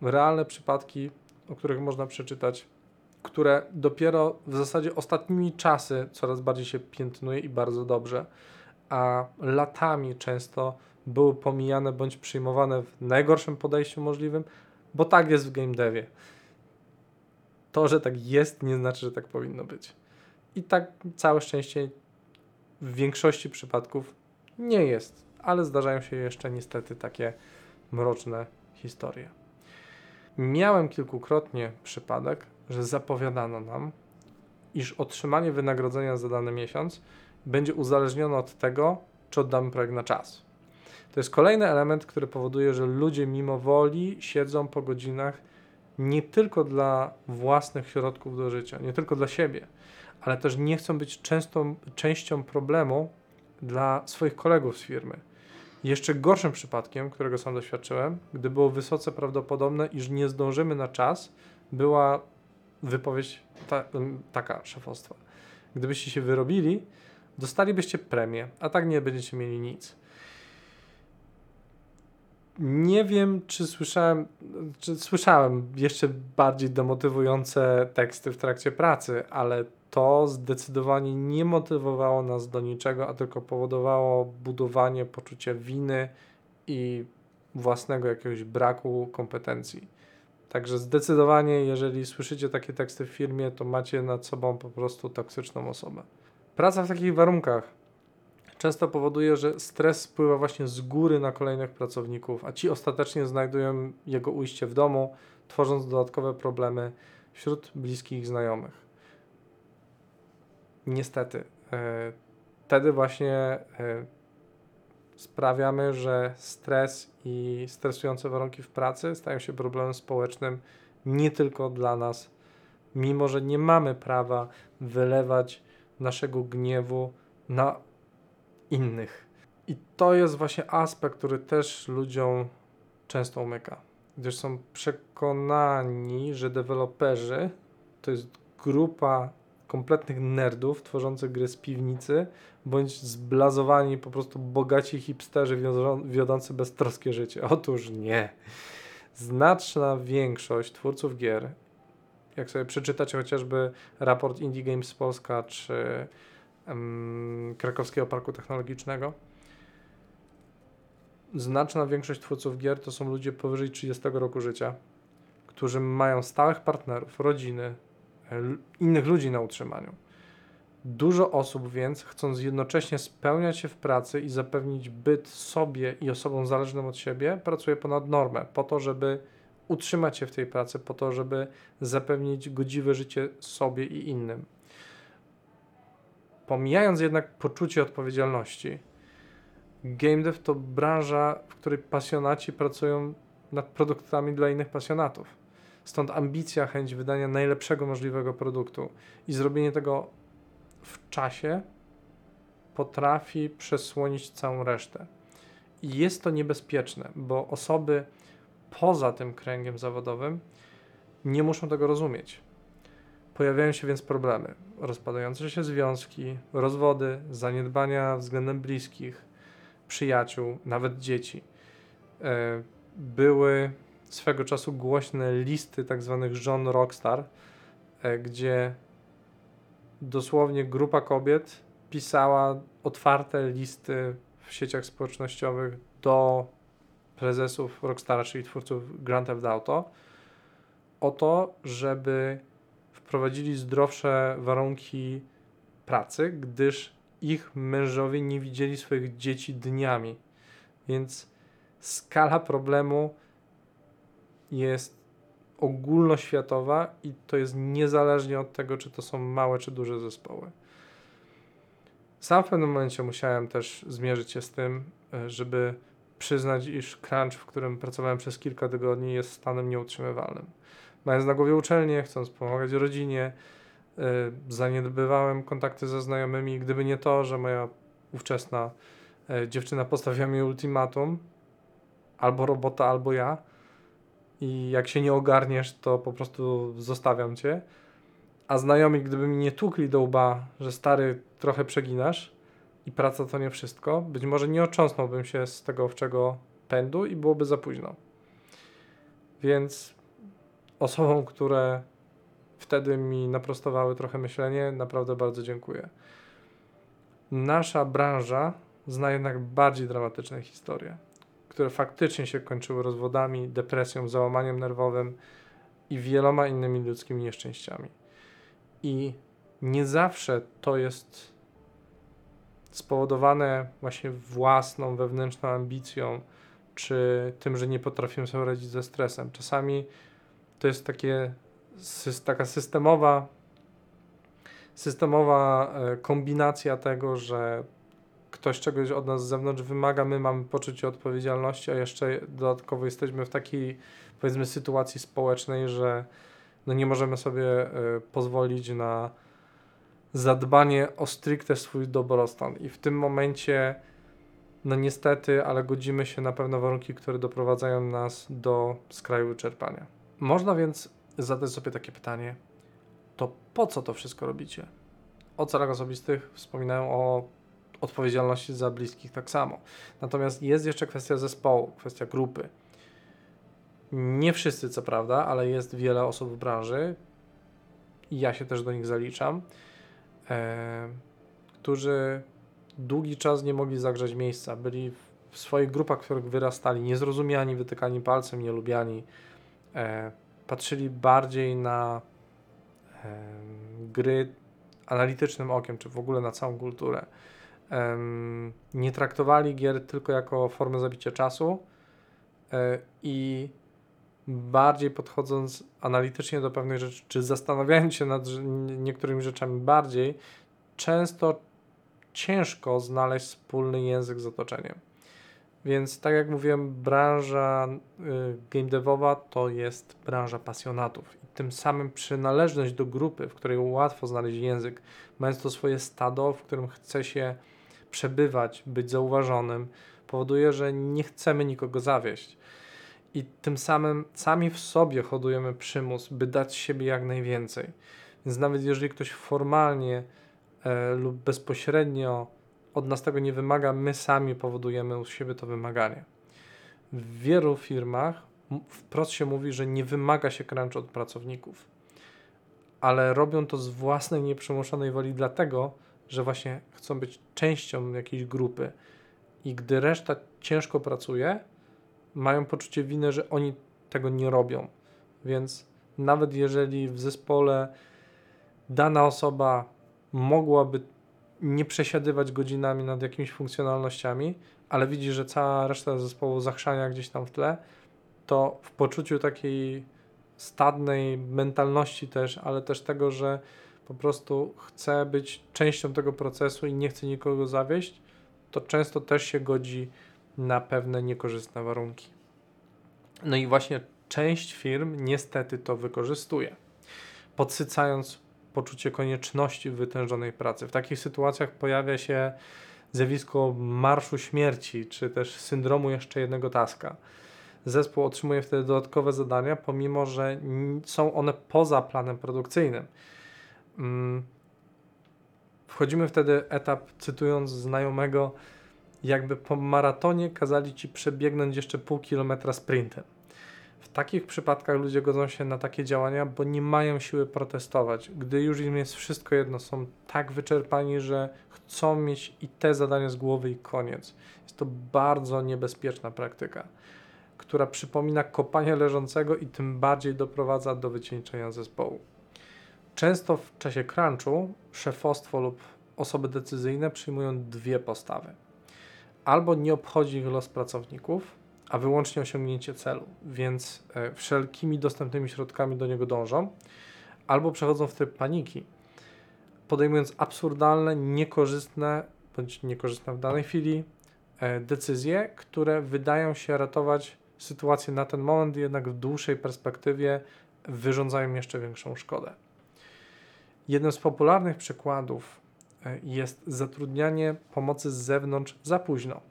A: realne przypadki, o których można przeczytać, które dopiero w zasadzie ostatnimi czasy coraz bardziej się piętnuje i bardzo dobrze, a latami często były pomijane bądź przyjmowane w najgorszym podejściu możliwym, bo tak jest w game devie. To, że tak jest, nie znaczy, że tak powinno być. I tak całe szczęście w większości przypadków nie jest, ale zdarzają się jeszcze niestety takie mroczne historie. Miałem kilkukrotnie przypadek, że zapowiadano nam, iż otrzymanie wynagrodzenia za dany miesiąc będzie uzależnione od tego, czy oddamy projekt na czas. To jest kolejny element, który powoduje, że ludzie mimo woli siedzą po godzinach nie tylko dla własnych środków do życia, nie tylko dla siebie, ale też nie chcą być częstą, częścią problemu dla swoich kolegów z firmy. Jeszcze gorszym przypadkiem, którego sam doświadczyłem, gdy było wysoce prawdopodobne, iż nie zdążymy na czas, była wypowiedź ta, taka szefostwa. Gdybyście się wyrobili, dostalibyście premię, a tak nie będziecie mieli nic. Nie wiem, czy słyszałem, czy słyszałem jeszcze bardziej demotywujące teksty w trakcie pracy, ale to zdecydowanie nie motywowało nas do niczego, a tylko powodowało budowanie poczucia winy i własnego jakiegoś braku kompetencji. Także zdecydowanie, jeżeli słyszycie takie teksty w firmie, to macie nad sobą po prostu toksyczną osobę. Praca w takich warunkach często powoduje, że stres spływa właśnie z góry na kolejnych pracowników, a ci ostatecznie znajdują jego ujście w domu, tworząc dodatkowe problemy wśród bliskich znajomych. Niestety, e, wtedy właśnie e, sprawiamy, że stres i stresujące warunki w pracy stają się problemem społecznym nie tylko dla nas, mimo że nie mamy prawa wylewać naszego gniewu na innych. I to jest właśnie aspekt, który też ludziom często umyka, gdyż są przekonani, że deweloperzy to jest grupa kompletnych nerdów tworzących gry z piwnicy, bądź zblazowani po prostu bogaci hipsterzy wiodący beztroskie życie. Otóż nie. Znaczna większość twórców gier, jak sobie przeczytacie chociażby raport Indie Games Polska czy Krakowskiego Parku Technologicznego, znaczna większość twórców gier to są ludzie powyżej 30 roku życia, którzy mają stałych partnerów, rodziny, innych ludzi na utrzymaniu. Dużo osób więc, chcąc jednocześnie spełniać się w pracy i zapewnić byt sobie i osobom zależnym od siebie, pracuje ponad normę, po to, żeby utrzymać się w tej pracy, po to, żeby zapewnić godziwe życie sobie i innym. Pomijając jednak poczucie odpowiedzialności, game dev to branża, w której pasjonaci pracują nad produktami dla innych pasjonatów. Stąd ambicja, chęć wydania najlepszego możliwego produktu i zrobienie tego w czasie potrafi przesłonić całą resztę. I jest to niebezpieczne, bo osoby poza tym kręgiem zawodowym nie muszą tego rozumieć. Pojawiają się więc problemy: rozpadające się związki, rozwody, zaniedbania względem bliskich, przyjaciół, nawet dzieci. E, były swego czasu głośne listy tak zwanych żon rockstar, e, gdzie dosłownie grupa kobiet pisała otwarte listy w sieciach społecznościowych do prezesów Rockstara, czyli twórców Grand Theft Auto, o to, żeby wprowadzili zdrowsze warunki pracy, gdyż ich mężowie nie widzieli swoich dzieci dniami. Więc skala problemu jest ogólnoświatowa i to jest niezależnie od tego, czy to są małe czy duże zespoły. Sam w pewnym momencie musiałem też zmierzyć się z tym, e, żeby przyznać, iż crunch, w którym pracowałem przez kilka tygodni, jest stanem nieutrzymywalnym. Mając na głowie uczelnię, chcąc pomagać rodzinie, yy, zaniedbywałem kontakty ze znajomymi. Gdyby nie to, że moja ówczesna yy, dziewczyna postawiła mi ultimatum, albo robota, albo ja, i jak się nie ogarniesz, to po prostu zostawiam cię. A znajomi, gdyby mi nie tukli do łba, że stary, trochę przeginasz i praca to nie wszystko, być może nie ocząsnąłbym się z tego owczego pędu i byłoby za późno. Więc osobom, które wtedy mi naprostowały trochę myślenie, naprawdę bardzo dziękuję. Nasza branża zna jednak bardziej dramatyczne historie które faktycznie się kończyły rozwodami, depresją, załamaniem nerwowym i wieloma innymi ludzkimi nieszczęściami. I nie zawsze to jest spowodowane właśnie własną wewnętrzną ambicją, czy tym, że nie potrafimy sobie radzić ze stresem. Czasami to jest takie, taka systemowa, systemowa e, kombinacja tego, że ktoś czegoś od nas z zewnątrz wymaga, my mamy poczucie odpowiedzialności, a jeszcze dodatkowo jesteśmy w takiej, powiedzmy, sytuacji społecznej, że no nie możemy sobie y, pozwolić na zadbanie o stricte swój dobrostan. I w tym momencie, no niestety, ale godzimy się na pewne warunki, które doprowadzają nas do skraju wyczerpania. Można więc zadać sobie takie pytanie, to po co to wszystko robicie? O celach osobistych wspominają o odpowiedzialności za bliskich tak samo. Natomiast jest jeszcze kwestia zespołu, kwestia grupy. Nie wszyscy, co prawda, ale jest wiele osób w branży, i ja się też do nich zaliczam, e, którzy długi czas nie mogli zagrzeć miejsca. Byli w swoich grupach, w których wyrastali, niezrozumiani, wytykani palcem, nielubiani. E, patrzyli bardziej na e, gry analitycznym okiem, czy w ogóle na całą kulturę. E, nie traktowali gier tylko jako formę zabicia czasu e, i bardziej podchodząc analitycznie do pewnych rzeczy, czy zastanawiając się nad niektórymi rzeczami bardziej, często ciężko znaleźć wspólny język z otoczeniem. Więc tak jak mówiłem, branża y, game devowa to jest branża pasjonatów i tym samym przynależność do grupy, w której łatwo znaleźć język, mając to swoje stado, w którym chce się przebywać, być zauważonym, powoduje, że nie chcemy nikogo zawieść. I tym samym sami w sobie hodujemy przymus, by dać siebie jak najwięcej. Więc nawet jeżeli ktoś formalnie e, lub bezpośrednio od nas tego nie wymaga, my sami powodujemy u siebie to wymaganie. W wielu firmach wprost się mówi, że nie wymaga się crunch od pracowników, ale robią to z własnej nieprzymuszonej woli, dlatego że właśnie chcą być częścią jakiejś grupy. I gdy reszta ciężko pracuje, mają poczucie winy, że oni tego nie robią. Więc nawet jeżeli w zespole dana osoba mogłaby nie przesiadywać godzinami nad jakimiś funkcjonalnościami, ale widzi, że cała reszta zespołu zachrzania gdzieś tam w tle, to w poczuciu takiej stadnej mentalności też, ale też tego, że po prostu chce być częścią tego procesu i nie chce nikogo zawieść, to często też się godzi na pewne niekorzystne warunki. No i właśnie część firm niestety to wykorzystuje, podsycając poczucie konieczności wytężonej pracy. W takich sytuacjach pojawia się zjawisko marszu śmierci, czy też syndromu jeszcze jednego taska. Zespół otrzymuje wtedy dodatkowe zadania, pomimo że są one poza planem produkcyjnym. Mm. Wchodzimy wtedy etap, cytując znajomego, jakby po maratonie kazali ci przebiegnąć jeszcze pół kilometra sprintem. W takich przypadkach ludzie godzą się na takie działania, bo nie mają siły protestować. Gdy już im jest wszystko jedno, są tak wyczerpani, że chcą mieć i te zadania z głowy i koniec. Jest to bardzo niebezpieczna praktyka, która przypomina kopanie leżącego i tym bardziej doprowadza do wycieńczenia zespołu. Często w czasie crunchu szefostwo lub osoby decyzyjne przyjmują dwie postawy. Albo nie obchodzi ich los pracowników, a wyłącznie osiągnięcie celu, więc e, wszelkimi dostępnymi środkami do niego dążą, albo przechodzą w tryb paniki, podejmując absurdalne, niekorzystne bądź niekorzystne w danej chwili e, decyzje, które wydają się ratować sytuację na ten moment, jednak w dłuższej perspektywie wyrządzają jeszcze większą szkodę. Jednym z popularnych przykładów e, jest zatrudnianie pomocy z zewnątrz za późno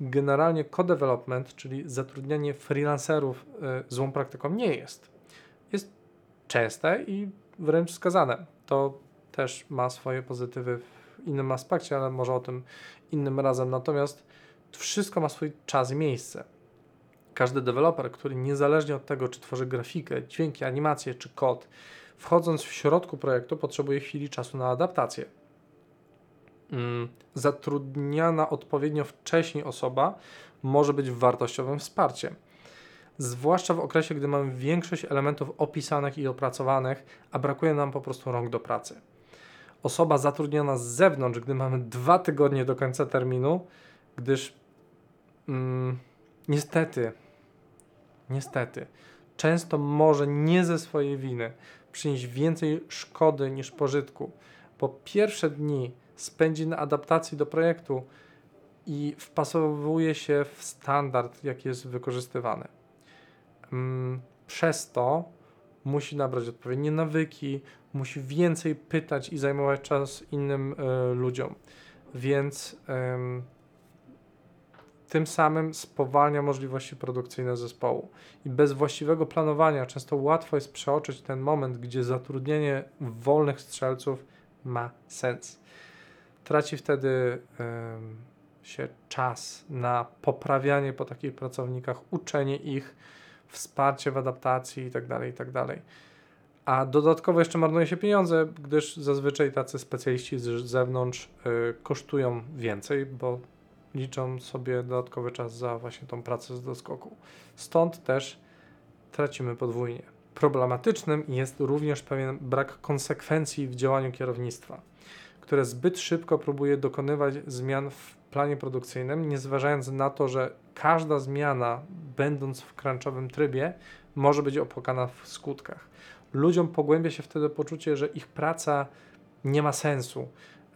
A: generalnie co-development, czyli zatrudnianie freelancerów y, złą praktyką nie jest. Jest częste i wręcz skazane. To też ma swoje pozytywy w innym aspekcie, ale może o tym innym razem. Natomiast wszystko ma swój czas i miejsce. Każdy deweloper, który niezależnie od tego, czy tworzy grafikę, dźwięki, animacje czy kod, wchodząc w środku projektu, potrzebuje chwili czasu na adaptację zatrudniana odpowiednio wcześniej osoba może być wartościowym wsparciem. Zwłaszcza w okresie, gdy mamy większość elementów opisanych i opracowanych, a brakuje nam po prostu rąk do pracy. Osoba zatrudniona z zewnątrz, gdy mamy dwa tygodnie do końca terminu, gdyż mm, niestety, niestety, często może nie ze swojej winy przynieść więcej szkody niż pożytku. Po pierwsze dni spędzi na adaptacji do projektu i wpasowuje się w standard, jaki jest wykorzystywany. Mm, przez to musi nabrać odpowiednie nawyki, musi więcej pytać i zajmować czas innym y, ludziom. Więc y, tym samym spowalnia możliwości produkcyjne zespołu. I bez właściwego planowania często łatwo jest przeoczyć ten moment, gdzie zatrudnienie wolnych strzelców ma sens. Traci wtedy się czas na poprawianie po takich pracownikach, uczenie ich, wsparcie w adaptacji itd., tak itd. Tak A dodatkowo jeszcze marnuje się pieniądze, gdyż zazwyczaj tacy specjaliści z zewnątrz y, kosztują więcej, bo liczą sobie dodatkowy czas za właśnie tą pracę z doskoku. Stąd też tracimy podwójnie. Problematycznym jest również pewien brak konsekwencji w działaniu kierownictwa, które zbyt szybko próbuje dokonywać zmian w planie produkcyjnym, nie zważając na to, że każda zmiana, będąc w crunchowym trybie, może być opłakana w skutkach. Ludziom pogłębia się wtedy poczucie, że ich praca nie ma sensu.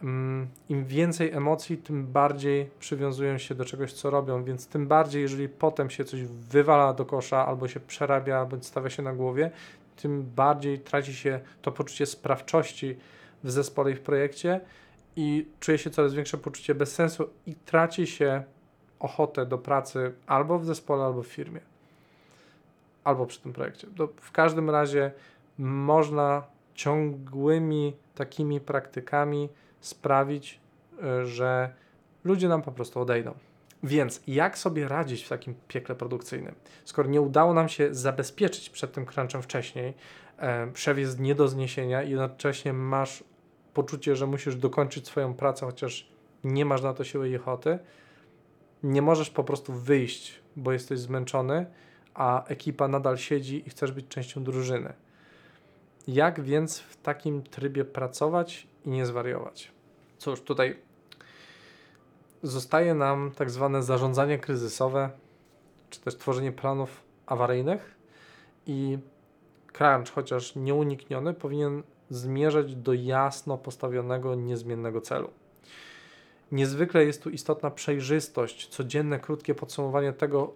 A: Mm, Im więcej emocji, tym bardziej przywiązują się do czegoś, co robią, więc tym bardziej, jeżeli potem się coś wywala do kosza, albo się przerabia, bądź stawia się na głowie, tym bardziej traci się to poczucie sprawczości w zespole i w projekcie i czuje się coraz większe poczucie bezsensu i traci się ochotę do pracy albo w zespole, albo w firmie, albo przy tym projekcie. To w każdym razie można ciągłymi takimi praktykami sprawić, e, że ludzie nam po prostu odejdą. Więc jak sobie radzić w takim piekle produkcyjnym? Skoro nie udało nam się zabezpieczyć przed tym crunchem wcześniej, e, przewiew nie do zniesienia i jednocześnie masz poczucie, że musisz dokończyć swoją pracę, chociaż nie masz na to siły i ochoty, nie możesz po prostu wyjść, bo jesteś zmęczony, a ekipa nadal siedzi i chcesz być częścią drużyny. Jak więc w takim trybie pracować i nie zwariować? Cóż, tutaj zostaje nam tak zwane zarządzanie kryzysowe, czy też tworzenie planów awaryjnych i crunch, chociaż nieunikniony, powinien zmierzać do jasno postawionego, niezmiennego celu. Niezwykle jest tu istotna przejrzystość, codzienne, krótkie podsumowanie tego,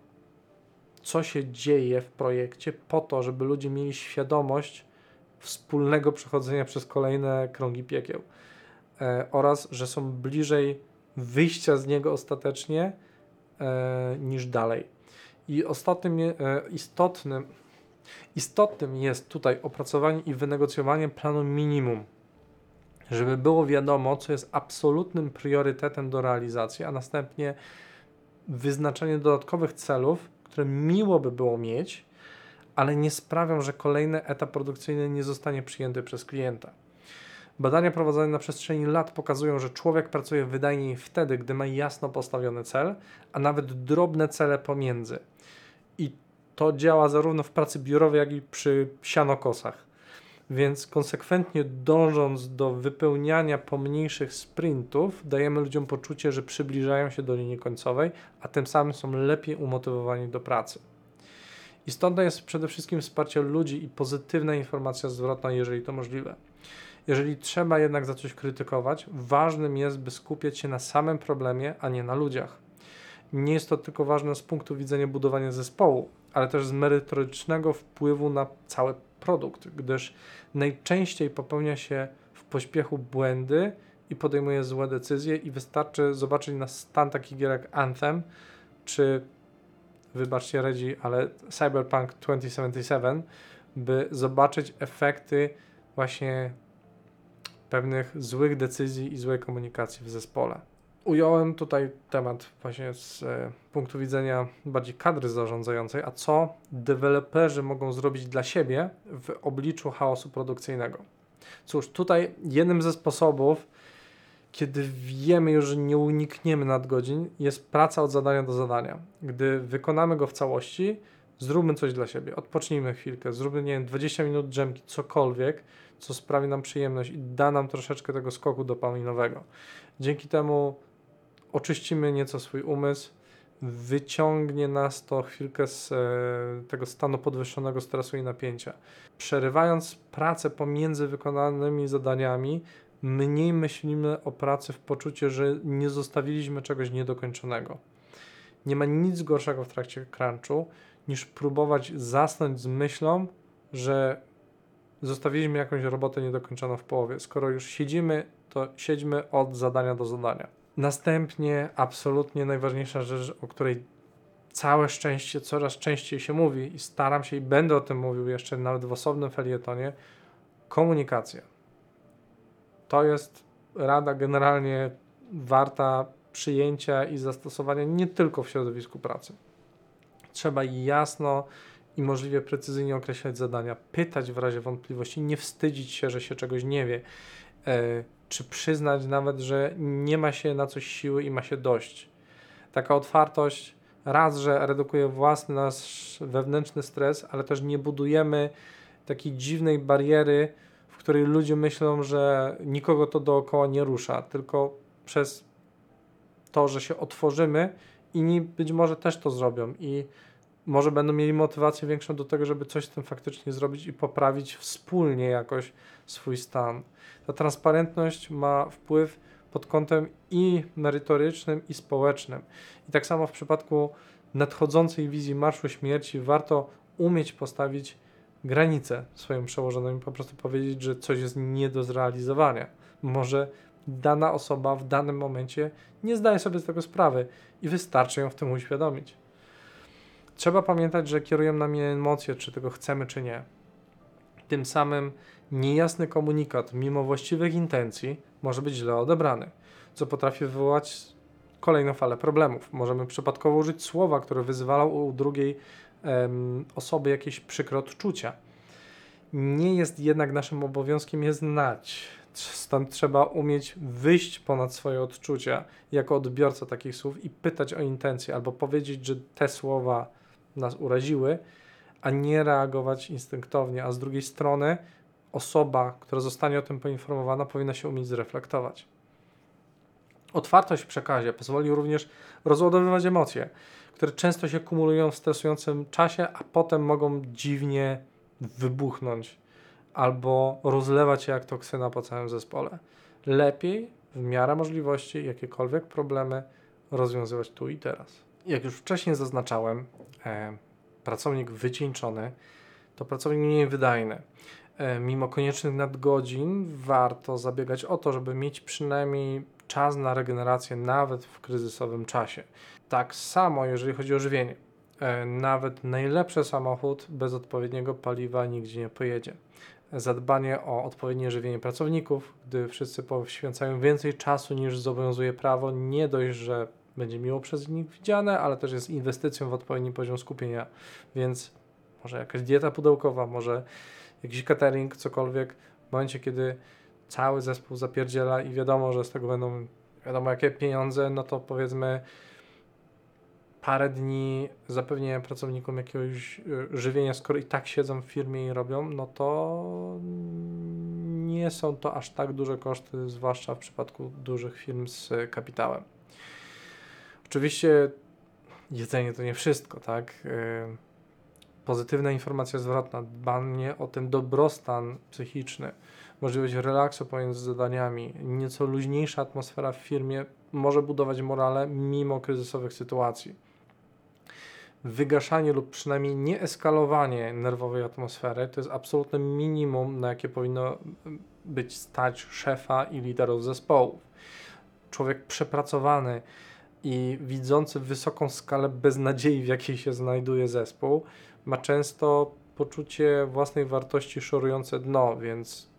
A: co się dzieje w projekcie, po to, żeby ludzie mieli świadomość wspólnego przechodzenia przez kolejne krągi piekieł e, oraz, że są bliżej wyjścia z niego ostatecznie e, niż dalej. I ostatnim, e, istotnym, istotnym jest tutaj opracowanie i wynegocjowanie planu minimum, żeby było wiadomo, co jest absolutnym priorytetem do realizacji, a następnie wyznaczenie dodatkowych celów, które miło by było mieć, ale nie sprawią, że kolejny etap produkcyjny nie zostanie przyjęty przez klienta. Badania prowadzone na przestrzeni lat pokazują, że człowiek pracuje wydajniej wtedy, gdy ma jasno postawiony cel, a nawet drobne cele pomiędzy. I to działa zarówno w pracy biurowej, jak i przy sianokosach. Więc konsekwentnie dążąc do wypełniania pomniejszych sprintów, dajemy ludziom poczucie, że przybliżają się do linii końcowej, a tym samym są lepiej umotywowani do pracy. Istotne jest przede wszystkim wsparcie ludzi i pozytywna informacja zwrotna, jeżeli to możliwe. Jeżeli trzeba jednak za coś krytykować, ważnym jest, by skupiać się na samym problemie, a nie na ludziach. Nie jest to tylko ważne z punktu widzenia budowania zespołu, ale też z merytorycznego wpływu na cały produkt, gdyż najczęściej popełnia się w pośpiechu błędy i podejmuje złe decyzje i wystarczy zobaczyć na stan takich gier jak Anthem, czy wybaczcie Redzi, ale Cyberpunk 2077, by zobaczyć efekty właśnie pewnych złych decyzji i złej komunikacji w zespole. Ująłem tutaj temat właśnie z e, punktu widzenia bardziej kadry zarządzającej, a co deweloperzy mogą zrobić dla siebie w obliczu chaosu produkcyjnego. Cóż, tutaj jednym ze sposobów, kiedy wiemy już, że nie unikniemy nadgodzin, jest praca od zadania do zadania. Gdy wykonamy go w całości, zróbmy coś dla siebie, odpocznijmy chwilkę, zróbmy, nie wiem, 20 minut drzemki, cokolwiek, co sprawi nam przyjemność i da nam troszeczkę tego skoku dopaminowego. Dzięki temu oczyścimy nieco swój umysł, wyciągnie nas to chwilkę z e, tego stanu podwyższonego stresu i napięcia. Przerywając pracę pomiędzy wykonanymi zadaniami, mniej myślimy o pracy w poczuciu, że nie zostawiliśmy czegoś niedokończonego. Nie ma nic gorszego w trakcie crunchu, niż próbować zasnąć z myślą, że zostawiliśmy jakąś robotę niedokończoną w połowie. Skoro już siedzimy, to siedźmy od zadania do zadania. Następnie, absolutnie najważniejsza rzecz, o której całe szczęście coraz częściej się mówi i staram się i będę o tym mówił jeszcze nawet w osobnym felietonie, komunikacja. To jest rada generalnie warta przyjęcia i zastosowania nie tylko w środowisku pracy. Trzeba jasno i możliwie precyzyjnie określać zadania, pytać w razie wątpliwości, nie wstydzić się, że się czegoś nie wie, e, czy przyznać nawet, że nie ma się na coś siły i ma się dość. Taka otwartość raz, że redukuje własny nasz wewnętrzny stres, ale też nie budujemy takiej dziwnej bariery, w której ludzie myślą, że nikogo to dookoła nie rusza, tylko przez to, że się otworzymy, inni być może też to zrobią i może będą mieli motywację większą do tego, żeby coś z tym faktycznie zrobić i poprawić wspólnie jakoś swój stan. Ta transparentność ma wpływ pod kątem i merytorycznym, i społecznym. I tak samo w przypadku nadchodzącej wizji Marszu Śmierci warto umieć postawić granicę swoim przełożonym, po prostu powiedzieć, że coś jest nie do zrealizowania. Może dana osoba w danym momencie nie zdaje sobie z tego sprawy i wystarczy ją w tym uświadomić. Trzeba pamiętać, że kierują nami emocje, czy tego chcemy, czy nie. Tym samym niejasny komunikat, mimo właściwych intencji, może być źle odebrany, co potrafi wywołać kolejną falę problemów. Możemy przypadkowo użyć słowa, które wyzwalało u drugiej um, osoby jakieś przykre odczucia. Nie jest jednak naszym obowiązkiem je znać. Stąd trzeba umieć wyjść ponad swoje odczucia jako odbiorca takich słów i pytać o intencje, albo powiedzieć, że te słowa nas uraziły, a nie reagować instynktownie. A z drugiej strony, osoba, która zostanie o tym poinformowana, powinna się umieć zreflektować. Otwartość w przekazie pozwoli również rozładowywać emocje, które często się kumulują w stresującym czasie, a potem mogą dziwnie wybuchnąć albo rozlewać się jak toksyna po całym zespole. Lepiej w miarę możliwości jakiekolwiek problemy rozwiązywać tu i teraz. Jak już wcześniej zaznaczałem, e, pracownik wycieńczony to pracownik mniej wydajny. E, mimo koniecznych nadgodzin warto zabiegać o to, żeby mieć przynajmniej czas na regenerację nawet w kryzysowym czasie. Tak samo jeżeli chodzi o żywienie. E, nawet najlepszy samochód bez odpowiedniego paliwa nigdzie nie pojedzie. Zadbanie o odpowiednie żywienie pracowników, gdy wszyscy poświęcają więcej czasu niż zobowiązuje prawo, nie dość, że będzie miło przez nich widziane, ale też jest inwestycją w odpowiedni poziom skupienia, więc może jakaś dieta pudełkowa, może jakiś catering, cokolwiek, w momencie, kiedy cały zespół zapierdziela i wiadomo, że z tego będą wiadomo jakie pieniądze, no to powiedzmy parę dni zapewnienia pracownikom jakiegoś y, żywienia, skoro i tak siedzą w firmie i robią, no to nie są to aż tak duże koszty, zwłaszcza w przypadku dużych firm z kapitałem. Oczywiście jedzenie to nie wszystko, tak? Y, pozytywna informacja zwrotna, dbanie o ten dobrostan psychiczny, możliwość relaksu pomiędzy zadaniami, nieco luźniejsza atmosfera w firmie może budować morale mimo kryzysowych sytuacji. Wygaszanie lub przynajmniej nie eskalowanie nerwowej atmosfery to jest absolutne minimum, na jakie powinno być stać szefa i liderów zespołów. Człowiek przepracowany i widzący wysoką skalę beznadziei, w jakiej się znajduje zespół, ma często poczucie własnej wartości szorujące dno, więc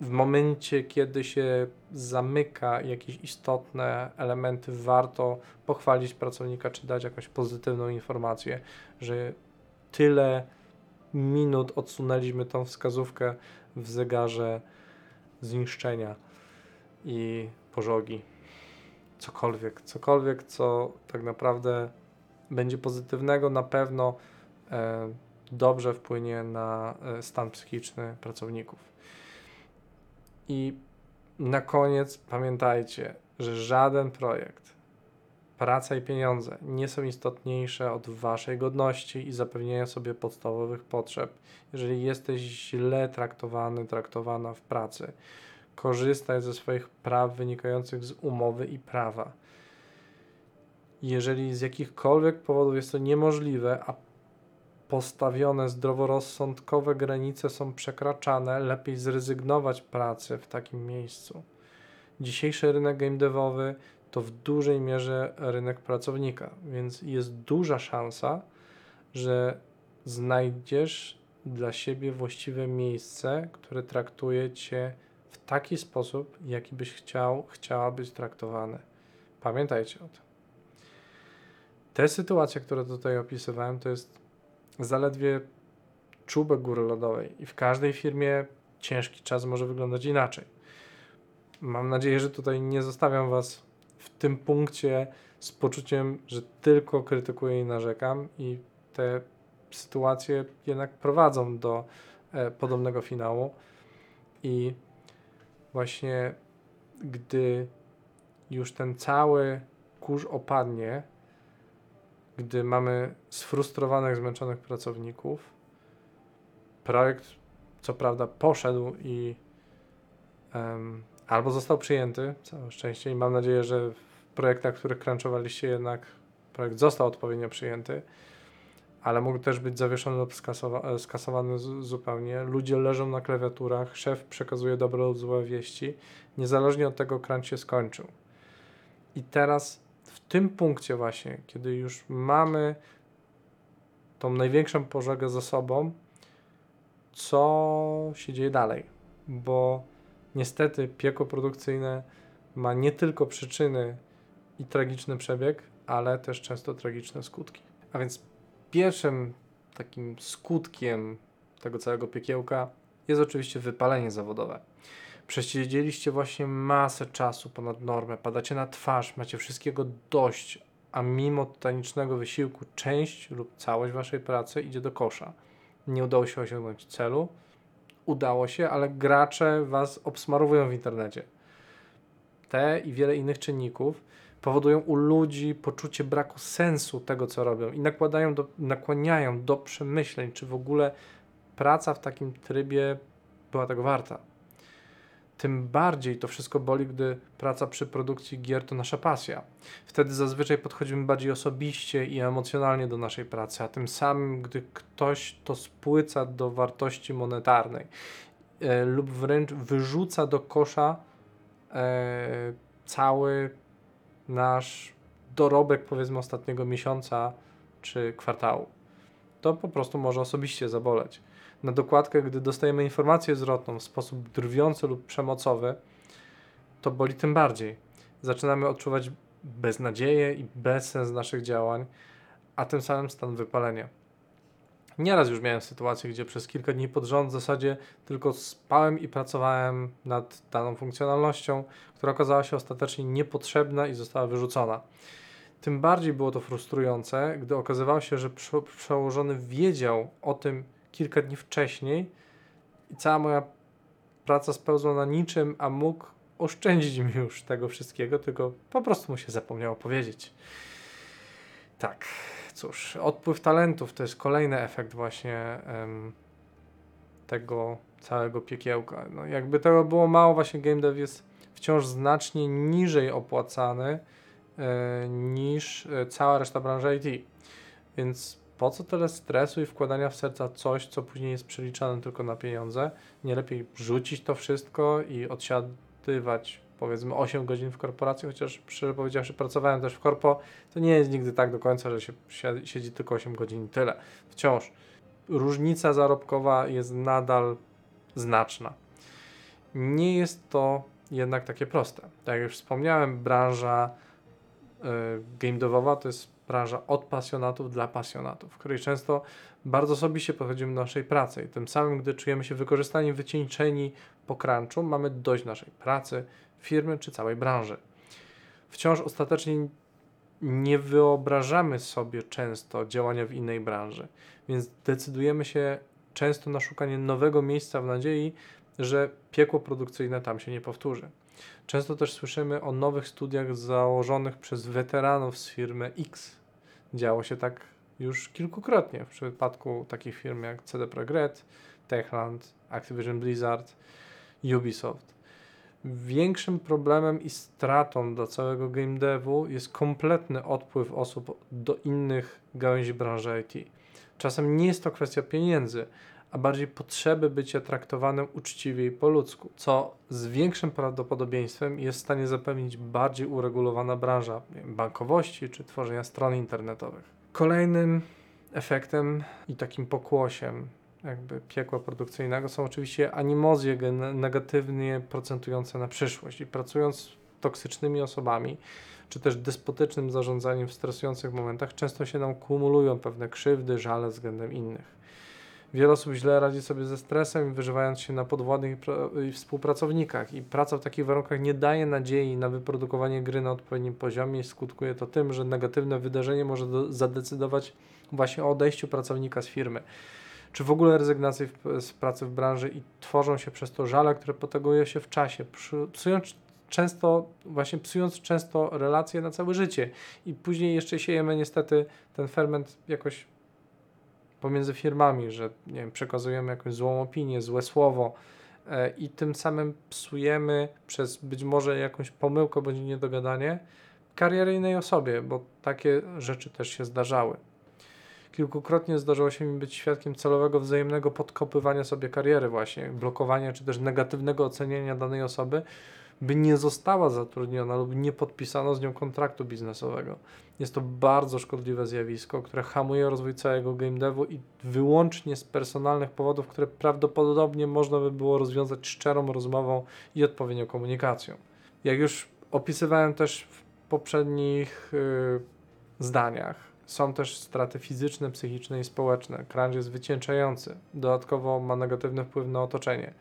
A: w momencie, kiedy się zamyka jakieś istotne elementy, warto pochwalić pracownika czy dać jakąś pozytywną informację, że tyle minut odsunęliśmy tą wskazówkę w zegarze zniszczenia i pożogi. Cokolwiek, cokolwiek, co tak naprawdę będzie pozytywnego, na pewno e, dobrze wpłynie na e, stan psychiczny pracowników. I na koniec pamiętajcie, że żaden projekt, praca i pieniądze nie są istotniejsze od waszej godności i zapewnienia sobie podstawowych potrzeb. Jeżeli jesteś źle traktowany, traktowana w pracy, korzystaj ze swoich praw wynikających z umowy i prawa. Jeżeli z jakichkolwiek powodów jest to niemożliwe, a postawione zdroworozsądkowe granice są przekraczane, lepiej zrezygnować pracy w takim miejscu. Dzisiejszy rynek game devowy to w dużej mierze rynek pracownika, więc jest duża szansa, że znajdziesz dla siebie właściwe miejsce, które traktuje cię w taki sposób, jaki byś chciał, chciała być traktowany. Pamiętajcie o tym. Te sytuacje, które tutaj opisywałem, to jest zaledwie czubek góry lodowej i w każdej firmie ciężki czas może wyglądać inaczej. Mam nadzieję, że tutaj nie zostawiam Was w tym punkcie z poczuciem, że tylko krytykuję i narzekam i te sytuacje jednak prowadzą do e, podobnego finału i właśnie gdy już ten cały kurz opadnie, gdy mamy sfrustrowanych, zmęczonych pracowników, projekt co prawda poszedł i um, albo został przyjęty, całe szczęście i mam nadzieję, że w projektach, których crunchowaliście jednak projekt został odpowiednio przyjęty, ale mógł też być zawieszony lub skasowa skasowany zupełnie. Ludzie leżą na klawiaturach, szef przekazuje dobre lub złe wieści, niezależnie od tego crunch się skończył. I teraz w tym punkcie właśnie, kiedy już mamy tą największą pożegę za sobą, co się dzieje dalej, bo niestety piekło produkcyjne ma nie tylko przyczyny i tragiczny przebieg, ale też często tragiczne skutki. A więc pierwszym takim skutkiem tego całego piekiełka jest oczywiście wypalenie zawodowe. Przesiedzieliście właśnie masę czasu ponad normę, padacie na twarz, macie wszystkiego dość, a mimo tytanicznego wysiłku część lub całość waszej pracy idzie do kosza. Nie udało się osiągnąć celu, udało się, ale gracze was obsmarowują w internecie. Te i wiele innych czynników powodują u ludzi poczucie braku sensu tego, co robią i nakładają do, nakłaniają do przemyśleń, czy w ogóle praca w takim trybie była tego warta. Tym bardziej to wszystko boli, gdy praca przy produkcji gier to nasza pasja. Wtedy zazwyczaj podchodzimy bardziej osobiście i emocjonalnie do naszej pracy, a tym samym, gdy ktoś to spłyca do wartości monetarnej e, lub wręcz wyrzuca do kosza e, cały nasz dorobek, powiedzmy, ostatniego miesiąca czy kwartału. To po prostu może osobiście zaboleć. Na dokładkę, gdy dostajemy informację zwrotną w sposób drwiący lub przemocowy, to boli tym bardziej. Zaczynamy odczuwać beznadzieję i bezsens naszych działań, a tym samym stan wypalenia. Nieraz już miałem sytuację, gdzie przez kilka dni pod rząd w zasadzie tylko spałem i pracowałem nad daną funkcjonalnością, która okazała się ostatecznie niepotrzebna i została wyrzucona. Tym bardziej było to frustrujące, gdy okazywało się, że przełożony wiedział o tym kilka dni wcześniej i cała moja praca spełzła na niczym, a mógł oszczędzić mi już tego wszystkiego, tylko po prostu mu się zapomniało powiedzieć. Tak, cóż, odpływ talentów to jest kolejny efekt właśnie um, tego całego piekiełka. No, jakby tego było mało, właśnie game dev jest wciąż znacznie niżej opłacany e, niż e, cała reszta branży IT. Więc po co tyle stresu i wkładania w serca coś, co później jest przeliczane tylko na pieniądze? Nie lepiej rzucić to wszystko i odsiadywać powiedzmy 8 godzin w korporacji, chociaż szczerze powiedziawszy pracowałem też w korpo, to nie jest nigdy tak do końca, że się siedzi tylko 8 godzin i tyle. Wciąż różnica zarobkowa jest nadal znaczna. Nie jest to jednak takie proste. Tak jak już wspomniałem, branża y, game to jest branża od pasjonatów dla pasjonatów, w której często bardzo osobiście podchodzimy do naszej pracy i tym samym, gdy czujemy się wykorzystani, wycieńczeni po crunchu, mamy dość naszej pracy, firmy czy całej branży. Wciąż ostatecznie nie wyobrażamy sobie często działania w innej branży, więc decydujemy się często na szukanie nowego miejsca w nadziei, że piekło produkcyjne tam się nie powtórzy. Często też słyszymy o nowych studiach założonych przez weteranów z firmy X. Działo się tak już kilkukrotnie w przypadku takich firm jak CD Projekt Red, Techland, Activision Blizzard, Ubisoft. Większym problemem i stratą dla całego game devu jest kompletny odpływ osób do innych gałęzi branży IT. Czasem nie jest to kwestia pieniędzy, a bardziej potrzeby bycia traktowanym uczciwie i po ludzku, co z większym prawdopodobieństwem jest w stanie zapewnić bardziej uregulowana branża bankowości czy tworzenia stron internetowych. Kolejnym efektem i takim pokłosiem jakby piekła produkcyjnego są oczywiście animozje negatywnie procentujące na przyszłość i pracując z toksycznymi osobami, czy też despotycznym zarządzaniem w stresujących momentach, często się nam kumulują pewne krzywdy, żale względem innych. Wiele osób źle radzi sobie ze stresem, wyżywając się na podwładnych i współpracownikach. I praca w takich warunkach nie daje nadziei na wyprodukowanie gry na odpowiednim poziomie i skutkuje to tym, że negatywne wydarzenie może do, zadecydować właśnie o odejściu pracownika z firmy. Czy w ogóle rezygnacji z pracy w branży i tworzą się przez to żale, które potaguje się w czasie, psując często, właśnie psując często relacje na całe życie. I później jeszcze siejemy niestety ten ferment jakoś pomiędzy firmami, że nie wiem, przekazujemy jakąś złą opinię, złe słowo e, i tym samym psujemy przez być może jakąś pomyłkę bądź niedogadanie karierę innej osobie, bo takie rzeczy też się zdarzały. Kilkukrotnie zdarzyło się mi być świadkiem celowego wzajemnego podkopywania sobie kariery właśnie, blokowania czy też negatywnego oceniania danej osoby, by nie została zatrudniona lub nie podpisano z nią kontraktu biznesowego. Jest to bardzo szkodliwe zjawisko, które hamuje rozwój całego game devu i wyłącznie z personalnych powodów, które prawdopodobnie można by było rozwiązać szczerą rozmową i odpowiednią komunikacją. Jak już opisywałem też w poprzednich yy, zdaniach, są też straty fizyczne, psychiczne i społeczne. Crunch jest wycieńczający. Dodatkowo ma negatywny wpływ na otoczenie.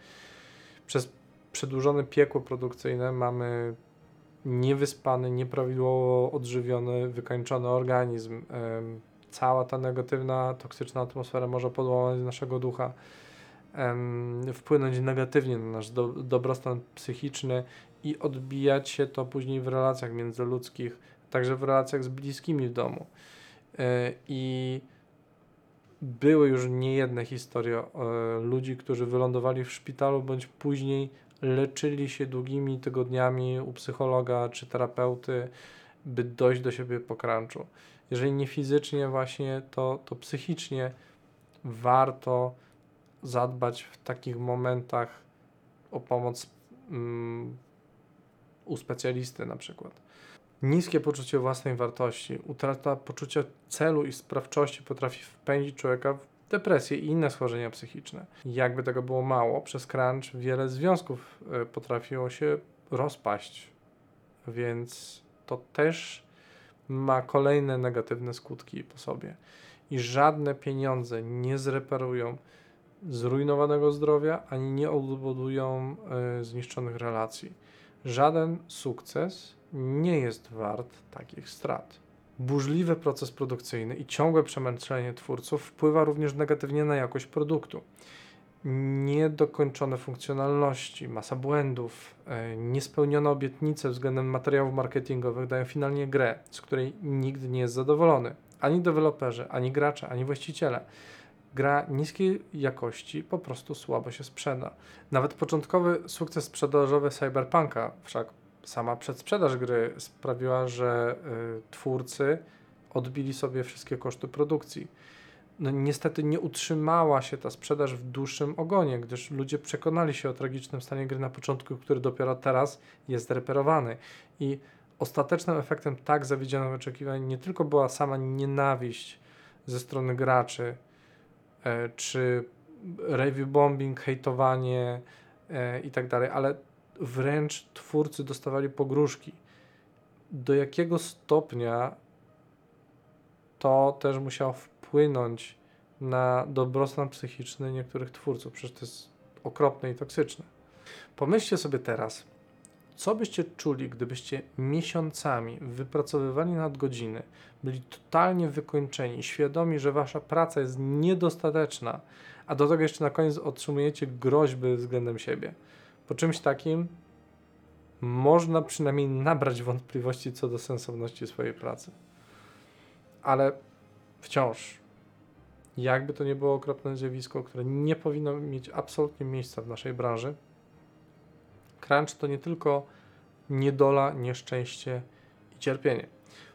A: Przez przedłużone piekło produkcyjne mamy niewyspany, nieprawidłowo odżywiony, wykańczony organizm. Cała ta negatywna, toksyczna atmosfera może podłamać naszego ducha, wpłynąć negatywnie na nasz do, dobrostan psychiczny i odbijać się to później w relacjach międzyludzkich, także w relacjach z bliskimi w domu. E, I były już niejedne historie e, ludzi, którzy wylądowali w szpitalu bądź później leczyli się długimi tygodniami u psychologa czy terapeuty, by dojść do siebie po crunchu. Jeżeli nie fizycznie właśnie, to, to psychicznie warto zadbać w takich momentach o pomoc um, u specjalisty na przykład. Niskie poczucie własnej wartości, utrata poczucia celu i sprawczości potrafi wpędzić człowieka w depresje i inne schorzenia psychiczne. Jakby tego było mało, przez crunch wiele związków e, potrafiło się rozpaść, więc to też ma kolejne negatywne skutki po sobie. I żadne pieniądze nie zreperują zrujnowanego zdrowia, ani nie odbudują y, zniszczonych relacji. Żaden sukces nie jest wart takich strat. Burzliwy proces produkcyjny i ciągłe przemęczenie twórców wpływa również negatywnie na jakość produktu. Niedokończone funkcjonalności, masa błędów, e, niespełnione obietnice względem materiałów marketingowych dają finalnie grę, z której nikt nie jest zadowolony. Ani deweloperzy, ani gracze, ani właściciele. Gra niskiej jakości po prostu słabo się sprzeda. Nawet początkowy sukces sprzedażowy Cyberpunka wszak sama przedsprzedaż gry sprawiła, że y, twórcy odbili sobie wszystkie koszty produkcji. No, niestety nie utrzymała się ta sprzedaż w dłuższym ogonie, gdyż ludzie przekonali się o tragicznym stanie gry na początku, który dopiero teraz jest reperowany. I ostatecznym efektem tak zawiedzionych oczekiwań nie tylko była sama nienawiść ze strony graczy, e, czy review bombing, hejtowanie e, i tak dalej, ale wręcz twórcy dostawali pogróżki. Do jakiego stopnia to też musiało wpłynąć na dobrostan psychiczny niektórych twórców? Przecież to jest okropne i toksyczne. Pomyślcie sobie teraz, co byście czuli, gdybyście miesiącami wypracowywali nadgodziny, byli totalnie wykończeni, świadomi, że wasza praca jest niedostateczna, a do tego jeszcze na koniec otrzymujecie groźby względem siebie. Po czymś takim można przynajmniej nabrać wątpliwości co do sensowności swojej pracy. Ale wciąż, jakby to nie było okropne zjawisko, które nie powinno mieć absolutnie miejsca w naszej branży, crunch to nie tylko niedola, nieszczęście i cierpienie.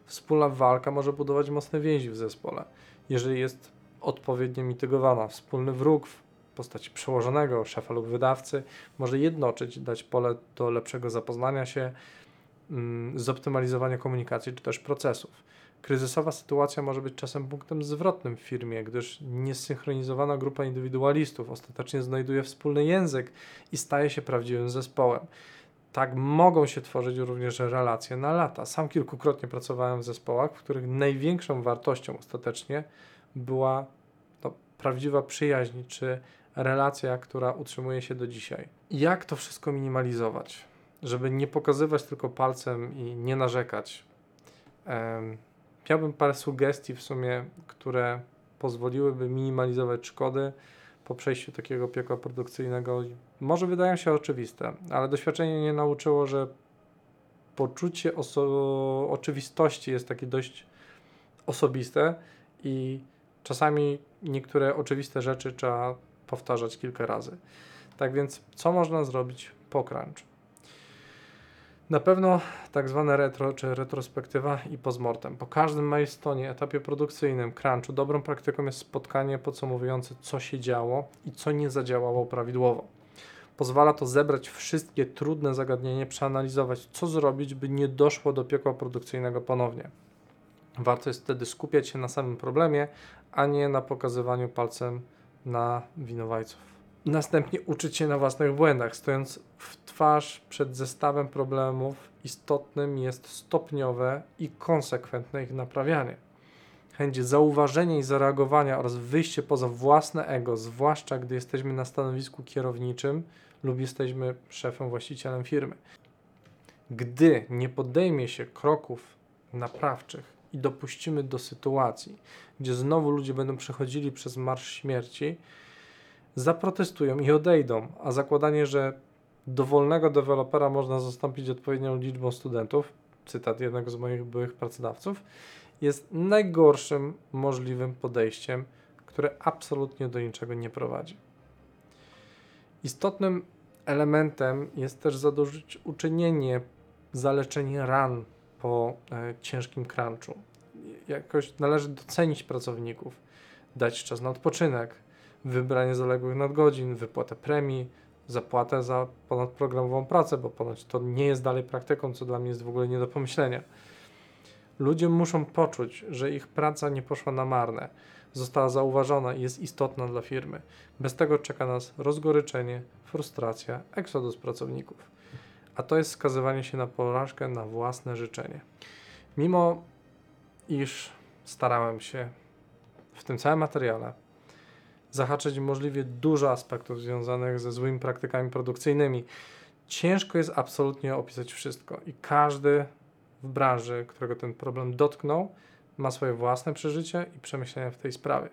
A: Wspólna walka może budować mocne więzi w zespole, jeżeli jest odpowiednio mitygowana. Wspólny wróg postaci przełożonego, szefa lub wydawcy, może jednoczyć, dać pole do lepszego zapoznania się mm, zoptymalizowania komunikacji czy też procesów. Kryzysowa sytuacja może być czasem punktem zwrotnym w firmie, gdyż niesynchronizowana grupa indywidualistów ostatecznie znajduje wspólny język i staje się prawdziwym zespołem. Tak mogą się tworzyć również relacje na lata. Sam kilkukrotnie pracowałem w zespołach, w których największą wartością ostatecznie była to prawdziwa przyjaźń czy relacja, która utrzymuje się do dzisiaj. Jak to wszystko minimalizować? Żeby nie pokazywać tylko palcem i nie narzekać. Um, miałbym parę sugestii w sumie, które pozwoliłyby minimalizować szkody po przejściu takiego piekła produkcyjnego. Może wydają się oczywiste, ale doświadczenie mnie nauczyło, że poczucie oczywistości jest takie dość osobiste i czasami niektóre oczywiste rzeczy trzeba powtarzać kilka razy. Tak więc, co można zrobić po crunch? Na pewno tak zwane retro czy retrospektywa i postmortem. Po każdym milestone'ie, etapie produkcyjnym, crunchu, dobrą praktyką jest spotkanie podsumowujące, co się działo i co nie zadziałało prawidłowo. Pozwala to zebrać wszystkie trudne zagadnienia, przeanalizować, co zrobić, by nie doszło do piekła produkcyjnego ponownie. Warto jest wtedy skupiać się na samym problemie, a nie na pokazywaniu palcem na winowajców. Następnie uczyć się na własnych błędach, stojąc w twarz przed zestawem problemów, istotnym jest stopniowe i konsekwentne ich naprawianie. Chęć zauważenia i zareagowania oraz wyjście poza własne ego, zwłaszcza gdy jesteśmy na stanowisku kierowniczym lub jesteśmy szefem, właścicielem firmy. Gdy nie podejmie się kroków naprawczych i dopuścimy do sytuacji, gdzie znowu ludzie będą przechodzili przez marsz śmierci, zaprotestują i odejdą, a zakładanie, że dowolnego dewelopera można zastąpić odpowiednią liczbą studentów, cytat jednego z moich byłych pracodawców, jest najgorszym możliwym podejściem, które absolutnie do niczego nie prowadzi. Istotnym elementem jest też zadośćuczynienie, zaleczenie ran po e, ciężkim crunchu. Jakoś należy docenić pracowników, dać czas na odpoczynek, wybranie zaległych nadgodzin, wypłatę premii, zapłatę za ponadprogramową pracę, bo ponoć to nie jest dalej praktyką, co dla mnie jest w ogóle nie do pomyślenia. Ludzie muszą poczuć, że ich praca nie poszła na marne, została zauważona i jest istotna dla firmy. Bez tego czeka nas rozgoryczenie, frustracja, eksodus pracowników. A to jest skazywanie się na porażkę na własne życzenie. Mimo iż starałem się w tym całym materiale zahaczyć możliwie dużo aspektów związanych ze złymi praktykami produkcyjnymi. Ciężko jest absolutnie opisać wszystko i każdy w branży, którego ten problem dotknął, ma swoje własne przeżycia i przemyślenia w tej sprawie.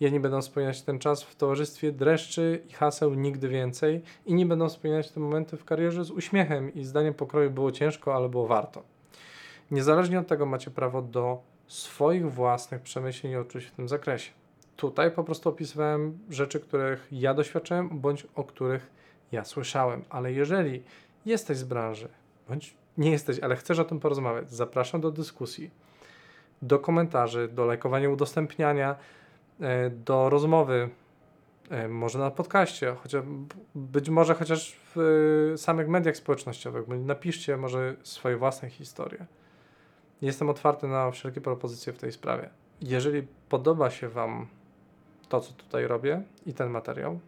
A: Nie będą wspominać ten czas w towarzystwie dreszczy i haseł nigdy więcej i nie będą wspominać te momenty w karierze z uśmiechem i zdaniem pokroju było ciężko, ale było warto. Niezależnie od tego macie prawo do swoich własnych przemyśleń i odczuć w tym zakresie. Tutaj po prostu opisywałem rzeczy, których ja doświadczyłem, bądź o których ja słyszałem. Ale jeżeli jesteś z branży, bądź nie jesteś, ale chcesz o tym porozmawiać, zapraszam do dyskusji, do komentarzy, do lajkowania, udostępniania, do rozmowy, e, może na podcaście, chociaż, być może chociaż w e, samych mediach społecznościowych. Napiszcie może swoje własne historie. Jestem otwarty na wszelkie propozycje w tej sprawie. Jeżeli podoba się Wam to, co tutaj robię i ten materiał.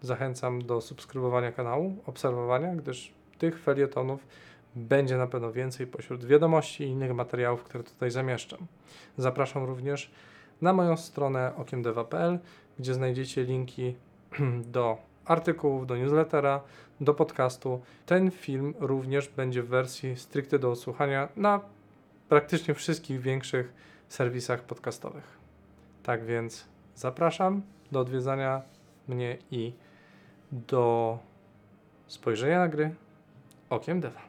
A: Zachęcam do subskrybowania kanału, obserwowania, gdyż tych felietonów będzie na pewno więcej pośród wiadomości i innych materiałów, które tutaj zamieszczam. Zapraszam również na moją stronę okiemdeva.pl, gdzie znajdziecie linki *clears throat* do artykułów, do newslettera, do podcastu. Ten film również będzie w wersji stricte do odsłuchania na praktycznie wszystkich większych serwisach podcastowych. Tak więc Zapraszam do odwiedzania mnie i do spojrzenia na gry okiem Deva.